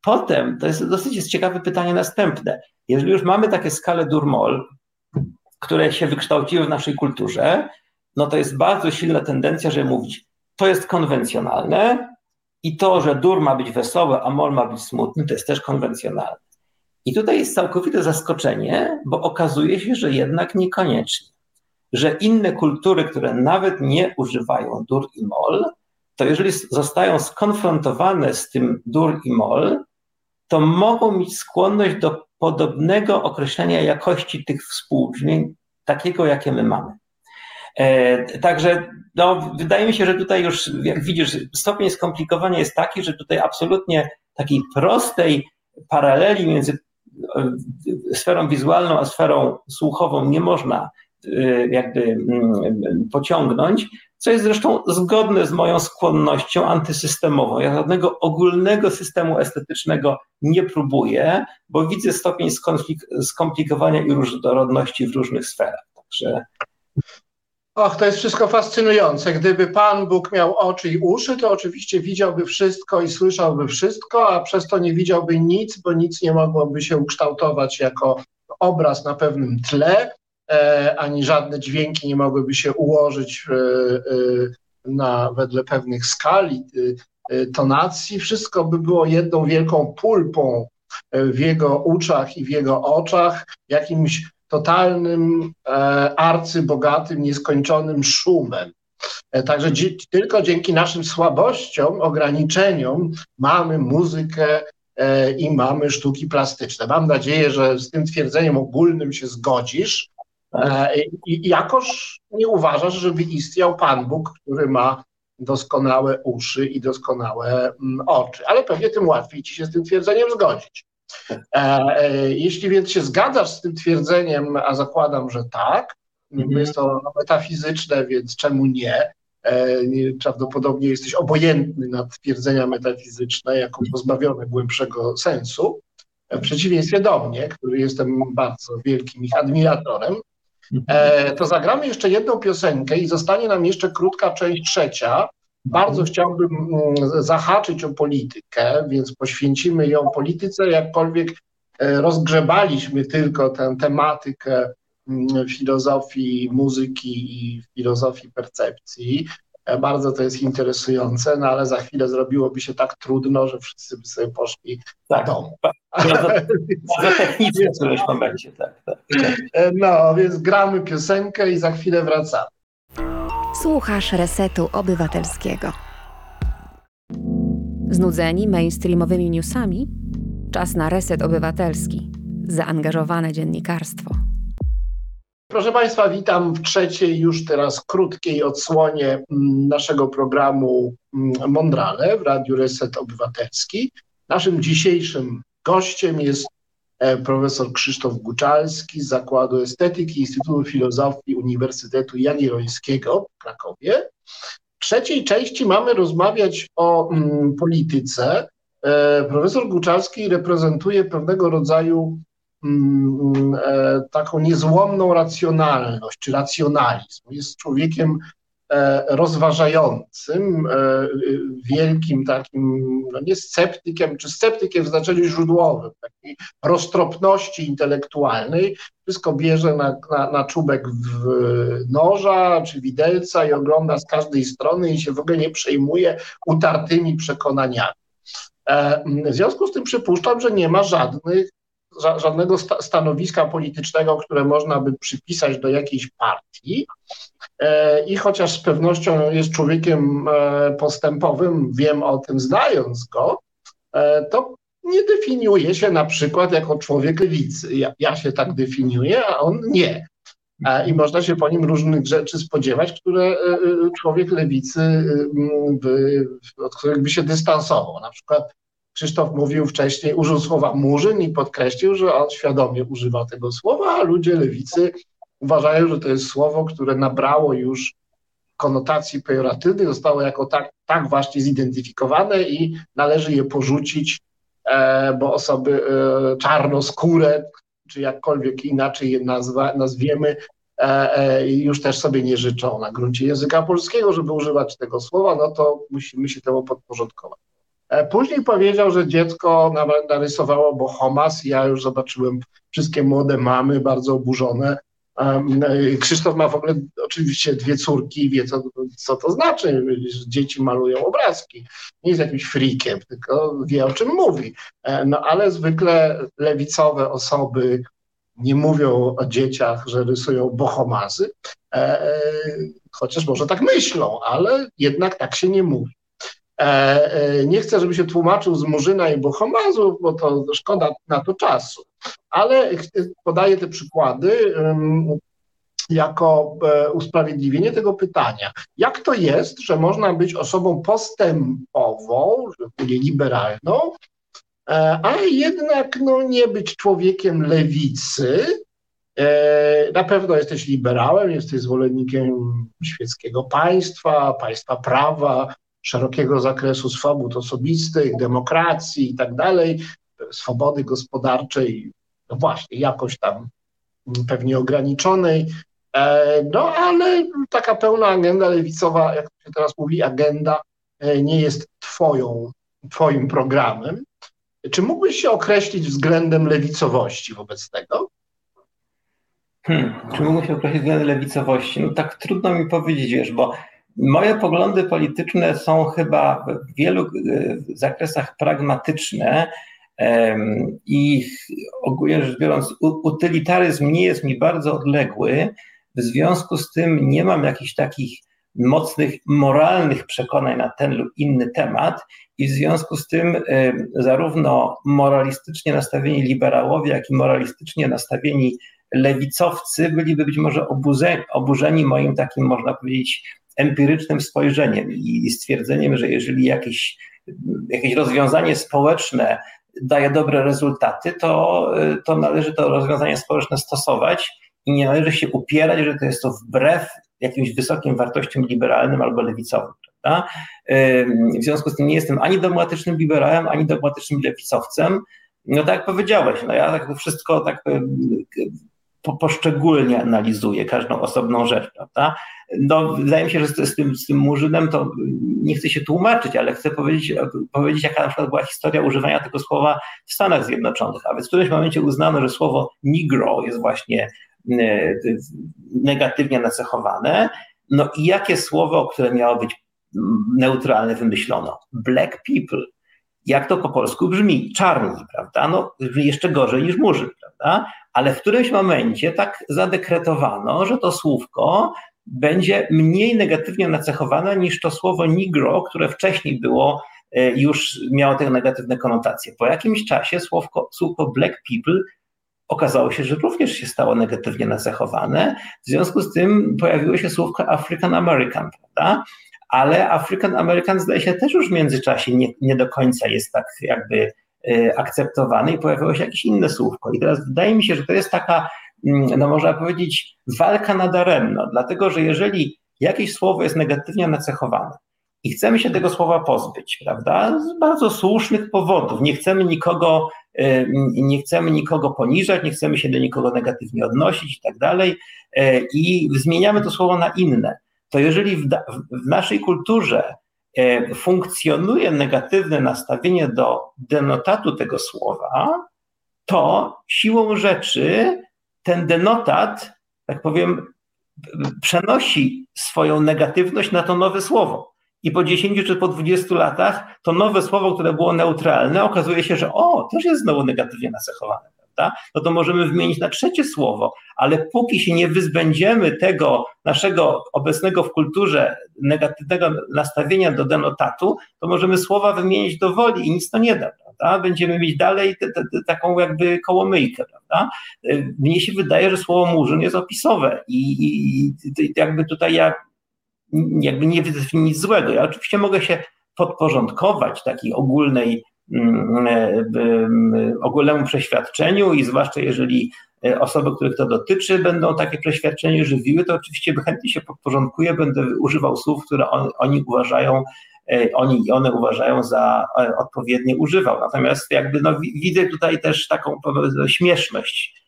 Speaker 3: potem to jest dosyć ciekawe pytanie następne. Jeżeli już mamy takie skale Durmol, które się wykształciły w naszej kulturze, no to jest bardzo silna tendencja, żeby mówić, to jest konwencjonalne i to, że dur ma być wesoły, a mol ma być smutny, to jest też konwencjonalne. I tutaj jest całkowite zaskoczenie, bo okazuje się, że jednak niekoniecznie. Że inne kultury, które nawet nie używają dur i mol, to jeżeli zostają skonfrontowane z tym dur i mol, to mogą mieć skłonność do podobnego określenia jakości tych współbrzmień, takiego, jakie my mamy. E, także no, wydaje mi się, że tutaj już, jak widzisz, stopień skomplikowania jest taki, że tutaj absolutnie takiej prostej paraleli między sferą wizualną a sferą słuchową nie można e, jakby mm, pociągnąć, co jest zresztą zgodne z moją skłonnością antysystemową. Ja żadnego ogólnego systemu estetycznego nie próbuję, bo widzę stopień skomplikowania i różnorodności w różnych sferach. Także
Speaker 2: Och, to jest wszystko fascynujące. Gdyby Pan Bóg miał oczy i uszy, to oczywiście widziałby wszystko i słyszałby wszystko, a przez to nie widziałby nic, bo nic nie mogłoby się ukształtować jako obraz na pewnym tle, e, ani żadne dźwięki nie mogłyby się ułożyć e, e, na wedle pewnych skali, e, e, tonacji. Wszystko by było jedną wielką pulpą e, w jego uczach i w jego oczach, jakimś totalnym, e, arcybogatym, nieskończonym szumem. E, także tylko dzięki naszym słabościom, ograniczeniom mamy muzykę e, i mamy sztuki plastyczne. Mam nadzieję, że z tym twierdzeniem ogólnym się zgodzisz. I jakoż nie uważasz, żeby istniał Pan Bóg, który ma doskonałe uszy i doskonałe mm, oczy. Ale pewnie tym łatwiej ci się z tym twierdzeniem zgodzić. E, e, jeśli więc się zgadzasz z tym twierdzeniem, a zakładam, że tak, mm jest to metafizyczne, więc czemu nie? E, prawdopodobnie jesteś obojętny na twierdzenia metafizyczne jako pozbawione głębszego sensu, w przeciwieństwie do mnie, który jestem bardzo wielkim ich admiratorem. To zagramy jeszcze jedną piosenkę i zostanie nam jeszcze krótka część trzecia, bardzo chciałbym mm, zahaczyć o politykę, więc poświęcimy ją polityce, jakkolwiek e, rozgrzebaliśmy tylko tę tematykę mm, filozofii muzyki i filozofii percepcji. E, bardzo to jest interesujące, no ale za chwilę zrobiłoby się tak trudno, że wszyscy by sobie poszli tak. do domu.
Speaker 3: Bardzo technicznie w którymś momencie, tak, tak.
Speaker 2: E, no, więc gramy piosenkę i za chwilę wracamy.
Speaker 5: Słuchasz Resetu Obywatelskiego. Znudzeni mainstreamowymi newsami? Czas na Reset Obywatelski. Zaangażowane dziennikarstwo.
Speaker 2: Proszę Państwa, witam w trzeciej, już teraz krótkiej odsłonie mm, naszego programu mm, Mondrale w Radiu Reset Obywatelski. Naszym dzisiejszym gościem jest profesor Krzysztof Guczalski z Zakładu Estetyki Instytutu Filozofii Uniwersytetu Jagiellońskiego w Krakowie. W trzeciej części mamy rozmawiać o mm, polityce. E, profesor Guczalski reprezentuje pewnego rodzaju mm, e, taką niezłomną racjonalność czy racjonalizm. Jest człowiekiem e, rozważającym, e, wielkim takim, no nie sceptykiem, czy sceptykiem w znaczeniu źródłowym, takiej roztropności intelektualnej, wszystko bierze na, na, na czubek noża czy widelca i ogląda z każdej strony i się w ogóle nie przejmuje utartymi przekonaniami. W związku z tym przypuszczam, że nie ma żadnych żadnego stanowiska politycznego, które można by przypisać do jakiejś partii. E, I chociaż z pewnością jest człowiekiem e, postępowym, wiem o tym znając go, e, to nie definiuje się na przykład jako człowiek lewicy. Ja, ja się tak definiuję, a on nie. I można się po nim różnych rzeczy spodziewać, które człowiek lewicy, by, od których by się dystansował. Na przykład Krzysztof mówił wcześniej, użył słowa murzyn i podkreślił, że on świadomie używa tego słowa, a ludzie lewicy uważają, że to jest słowo, które nabrało już konotacji pejoratywnych, zostało jako tak, tak właśnie zidentyfikowane i należy je porzucić, e, bo osoby e, czarnoskóre, czy jakkolwiek inaczej je nazwa, nazwiemy, e, już też sobie nie życzą na gruncie języka polskiego, żeby używać tego słowa, no to musimy się temu podporządkować. Później powiedział, że dziecko narysowało Bohomas. Ja już zobaczyłem wszystkie młode mamy bardzo oburzone. E, Krzysztof ma w ogóle oczywiście dwie córki i wie, co, co to znaczy, że dzieci malują obrazki. Nie jest jakimś frikiem, tylko wie, o czym mówi. E, no ale zwykle lewicowe osoby nie mówią o dzieciach, że rysują bohomazy, chociaż może tak myślą, ale jednak tak się nie mówi. E, e, nie chcę, żeby się tłumaczył z Murzyna i Bohomazu, bo to szkoda na to czasu, ale podaję te przykłady jako e, usprawiedliwienie tego pytania. Jak to jest, że można być osobą postępową, liberalną, a jednak no, nie być człowiekiem lewicy? Na pewno jesteś liberałem, jesteś zwolennikiem świeckiego państwa, państwa prawa, szerokiego zakresu swobód osobistych, demokracji i tak dalej, swobody gospodarczej, no właśnie, jakoś tam pewnie ograniczonej. E, no ale taka pełna agenda lewicowa, jak się teraz mówi, agenda e, nie jest twoją, twoim programem. Czy mógłbyś się określić względem lewicowości wobec tego?
Speaker 3: Hmm, czy mógłbym się określić względem lewicowości? No tak trudno mi powiedzieć, wiesz, bo Moje poglądy polityczne są chyba w wielu e, zakresach pragmatyczne i ogólnie rzecz biorąc, utylitaryzm nie jest mi bardzo odległy. W związku z tym nie mam jakichś takich mocnych moralnych przekonań na ten lub inny temat, i w związku z tym zarówno moralistycznie nastawieni liberałowie, jak i moralistycznie nastawieni lewicowcy byliby być może oburzeni moim takim, można powiedzieć, empirycznym spojrzeniem i stwierdzeniem, że jeżeli jakieś, jakieś rozwiązanie społeczne daje dobre rezultaty, to, to należy to rozwiązanie społeczne stosować i nie należy się upierać, że to jest to wbrew jakimś wysokim wartościom liberalnym albo lewicowym. Prawda? W związku z tym nie jestem ani dogmatycznym liberałem, ani dogmatycznym lewicowcem. No tak jak powiedziałeś, no ja tak wszystko tak po, poszczególnie analizuję każdą osobną rzecz, prawda? No, wydaje mi się, że z, z, tym, z tym Murzynem to nie chcę się tłumaczyć, ale chcę powiedzieć, powiedzieć, jaka na przykład była historia używania tego słowa w Stanach Zjednoczonych. A więc w którymś momencie uznano, że słowo negro jest właśnie e, negatywnie nacechowane. No i jakie słowo, które miało być neutralne, wymyślono? Black people. Jak to po polsku brzmi? Czarni, prawda? No, jeszcze gorzej niż murzyn, prawda? ale w którymś momencie tak zadekretowano, że to słówko będzie mniej negatywnie nacechowane niż to słowo negro, które wcześniej było e, już miało te negatywne konotacje. Po jakimś czasie słówko, słówko black people okazało się, że również się stało negatywnie nacechowane. W związku z tym pojawiło się słówko African American, prawda? Ale African American zdaje się też już w międzyczasie nie, nie do końca jest tak jakby Y, akceptowany i pojawiło się jakieś inne słówko. I teraz wydaje mi się, że to jest taka, mm, no można powiedzieć, walka nadaremno, dlatego że jeżeli jakieś słowo jest negatywnie nacechowane i chcemy się tego słowa pozbyć, prawda, z bardzo słusznych powodów, nie chcemy nikogo, y, nie chcemy nikogo poniżać, nie chcemy się do nikogo negatywnie odnosić i tak dalej, y, i zmieniamy to słowo na inne, to jeżeli w, w naszej kulturze e, funkcjonuje negatywne nastawienie do denotatu tego słowa, to siłą rzeczy ten denotat, tak powiem, przenosi swoją negatywność na to nowe słowo. I po 10 czy po 20 latach to nowe słowo, które było neutralne, okazuje się, że o, już jest znowu negatywnie nacechowane prawda? No to możemy wymienić na trzecie słowo, ale póki się nie wyzbędziemy tego naszego obecnego w kulturze negatywnego nastawienia do denotatu, to możemy słowa wymienić do woli i nic to nie da, prawda? Będziemy mieć dalej te, te, te, taką jakby kołomyjkę, prawda? Mnie się wydaje, że słowo murzyn jest opisowe i, i, i jakby tutaj ja jakby nie widzę nic złego. Ja oczywiście mogę się podporządkować takiej ogólnej ogólnemu przeświadczeniu i zwłaszcza jeżeli e, osoby, których to dotyczy, będą takie przeświadczenie żywiły, to oczywiście chętnie się podporządkuję, będę używał słów, które on, oni uważają, e, oni i one uważają za odpowiednie używał. Natomiast jakby no, widzę tutaj też taką śmieszność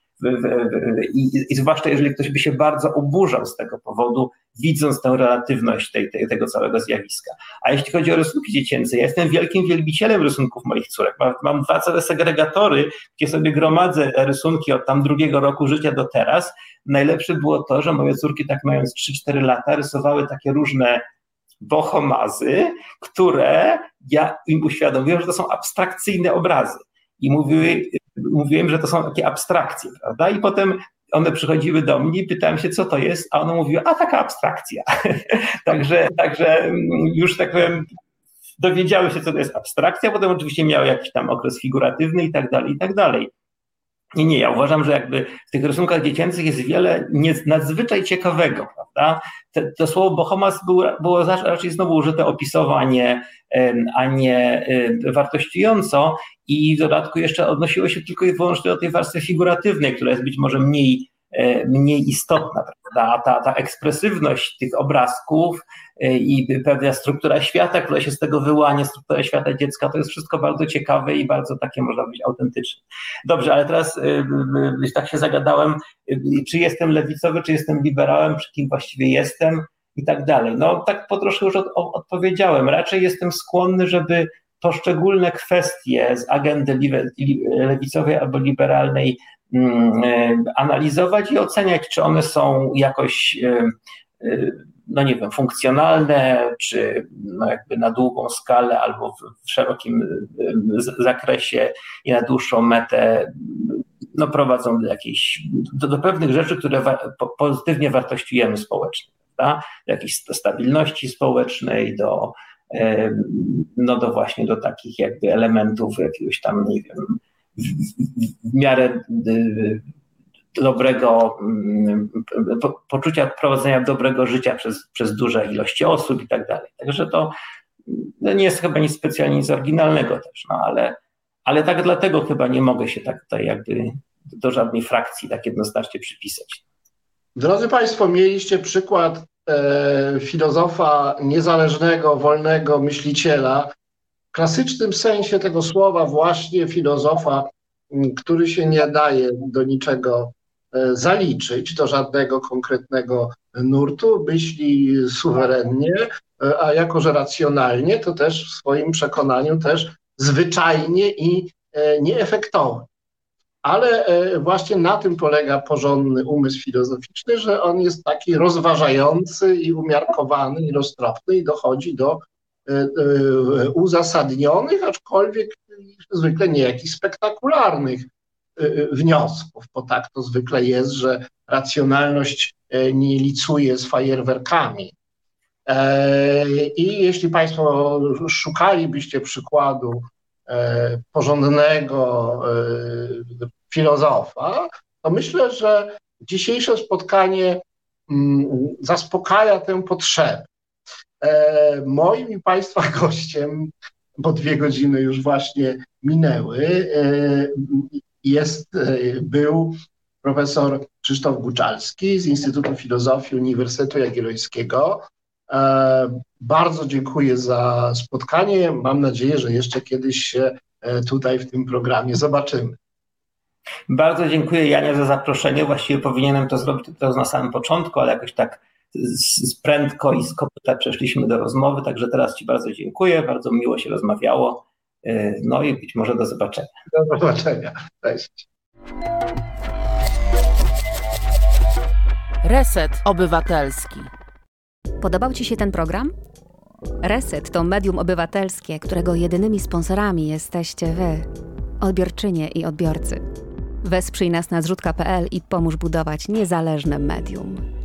Speaker 3: i, I, zwłaszcza jeżeli ktoś by się bardzo oburzał z tego powodu, widząc tę relatywność tej, tej, tego całego zjawiska. A jeśli chodzi o rysunki dziecięce, ja jestem wielkim wielbicielem rysunków moich córek. Mam, mam dwa całe segregatory, gdzie sobie gromadzę rysunki od tam drugiego roku życia do teraz. Najlepsze było to, że moje córki, tak mając 3-4 lata, rysowały takie różne bohomazy, które ja im uświadomiłem, że to są abstrakcyjne obrazy. I mówiły, mówiłem, że to są takie abstrakcje, prawda? I potem one przychodziły do mnie i pytałem się, co to jest, a one mówiły, a taka abstrakcja. (laughs) także, także już tak powiem, dowiedziały się, co to jest abstrakcja, potem oczywiście miały jakiś tam okres figuratywny i tak dalej, i tak dalej. Nie, nie, ja uważam, że jakby w tych rysunkach dziecięcych jest wiele nadzwyczaj ciekawego, prawda? Te, to słowo bohomas było, było raczej znowu użyte opisowo, a nie, a nie wartościująco i w dodatku jeszcze odnosiło się tylko i wyłącznie do tej warstwy figuratywnej, która jest być może mniej, mniej istotna, prawda? Ta, ta ekspresywność tych obrazków e, i pewna struktura świata, która się z tego wyłania, struktura świata dziecka, to jest wszystko bardzo ciekawe i bardzo takie, można być, autentyczne. Dobrze, ale teraz e, tak się zagadałem, czy jestem lewicowy, czy jestem liberałem, czy kim właściwie jestem i tak dalej. No tak po troszkę już od, odpowiedziałem. Raczej jestem skłonny, żeby poszczególne kwestie z agendy lewicowej albo liberalnej e, analizować i oceniać, czy one są jakoś, e, e, no nie wiem, funkcjonalne, czy no jakby na długą skalę albo w szerokim zakresie i na dłuższą metę no prowadzą do jakiejś, do, do pewnych rzeczy, które wa pozytywnie wartościujemy społecznie, prawda? do jakiejś stabilności społecznej, do no do właśnie do takich jakby elementów jakiegoś tam, nie wiem, w miarę y, dobrego mm, poczucia prowadzenia dobrego życia przez, przez duże ilości osób i tak dalej. Także to no nie jest chyba nic specjalnie nic oryginalnego też, no ale, ale tak dlatego chyba nie mogę się tak tutaj jakby do żadnej frakcji tak jednoznacznie przypisać.
Speaker 2: Drodzy Państwo, mieliście przykład E, filozofa niezależnego, wolnego myśliciela, klasycznym sensie tego słowa, właśnie filozofa, który się nie daje do niczego e, zaliczyć, do żadnego konkretnego nurtu, myśli suwerennie, e, a jako że racjonalnie, to też w swoim przekonaniu też zwyczajnie i nieefektownie. Ale e, właśnie na tym polega porządny umysł filozoficzny, że on jest taki rozważający i umiarkowany i roztropny i dochodzi do e, e, uzasadnionych, aczkolwiek zwykle nie jakichś spektakularnych wniosków, bo tak to zwykle jest, że racjonalność nie licuje z fajerwerkami. I jeśli Państwo szukalibyście przykładu E, porządnego e, filozofa, to myślę, że dzisiejsze spotkanie mm, zaspokaja tę potrzebę. E, moim i Państwa (laughs) gościem, bo dwie godziny już właśnie minęły, jest, był profesor Krzysztof Guczalski z Instytutu Filozofii Uniwersytetu Jagiellońskiego, E, bardzo dziękuję za spotkanie. Mam nadzieję, że jeszcze kiedyś się e, tutaj w tym programie zobaczymy.
Speaker 3: Bardzo dziękuję Janie za zaproszenie. Właściwie powinienem to zrobić to na samym początku, ale jakoś tak prędko i z kopyta przeszliśmy do rozmowy, także teraz Ci bardzo dziękuję, bardzo miło się rozmawiało, no i być może do zobaczenia.
Speaker 2: Do zobaczenia. Cześć.
Speaker 1: Reset Obywatelski.
Speaker 5: Podobał Ci się ten program? Reset to medium obywatelskie, którego jedynymi sponsorami jesteście Wy, odbiorczynie i odbiorcy. Wesprzyj nas na zrzutka.pl i pomóż budować niezależne medium.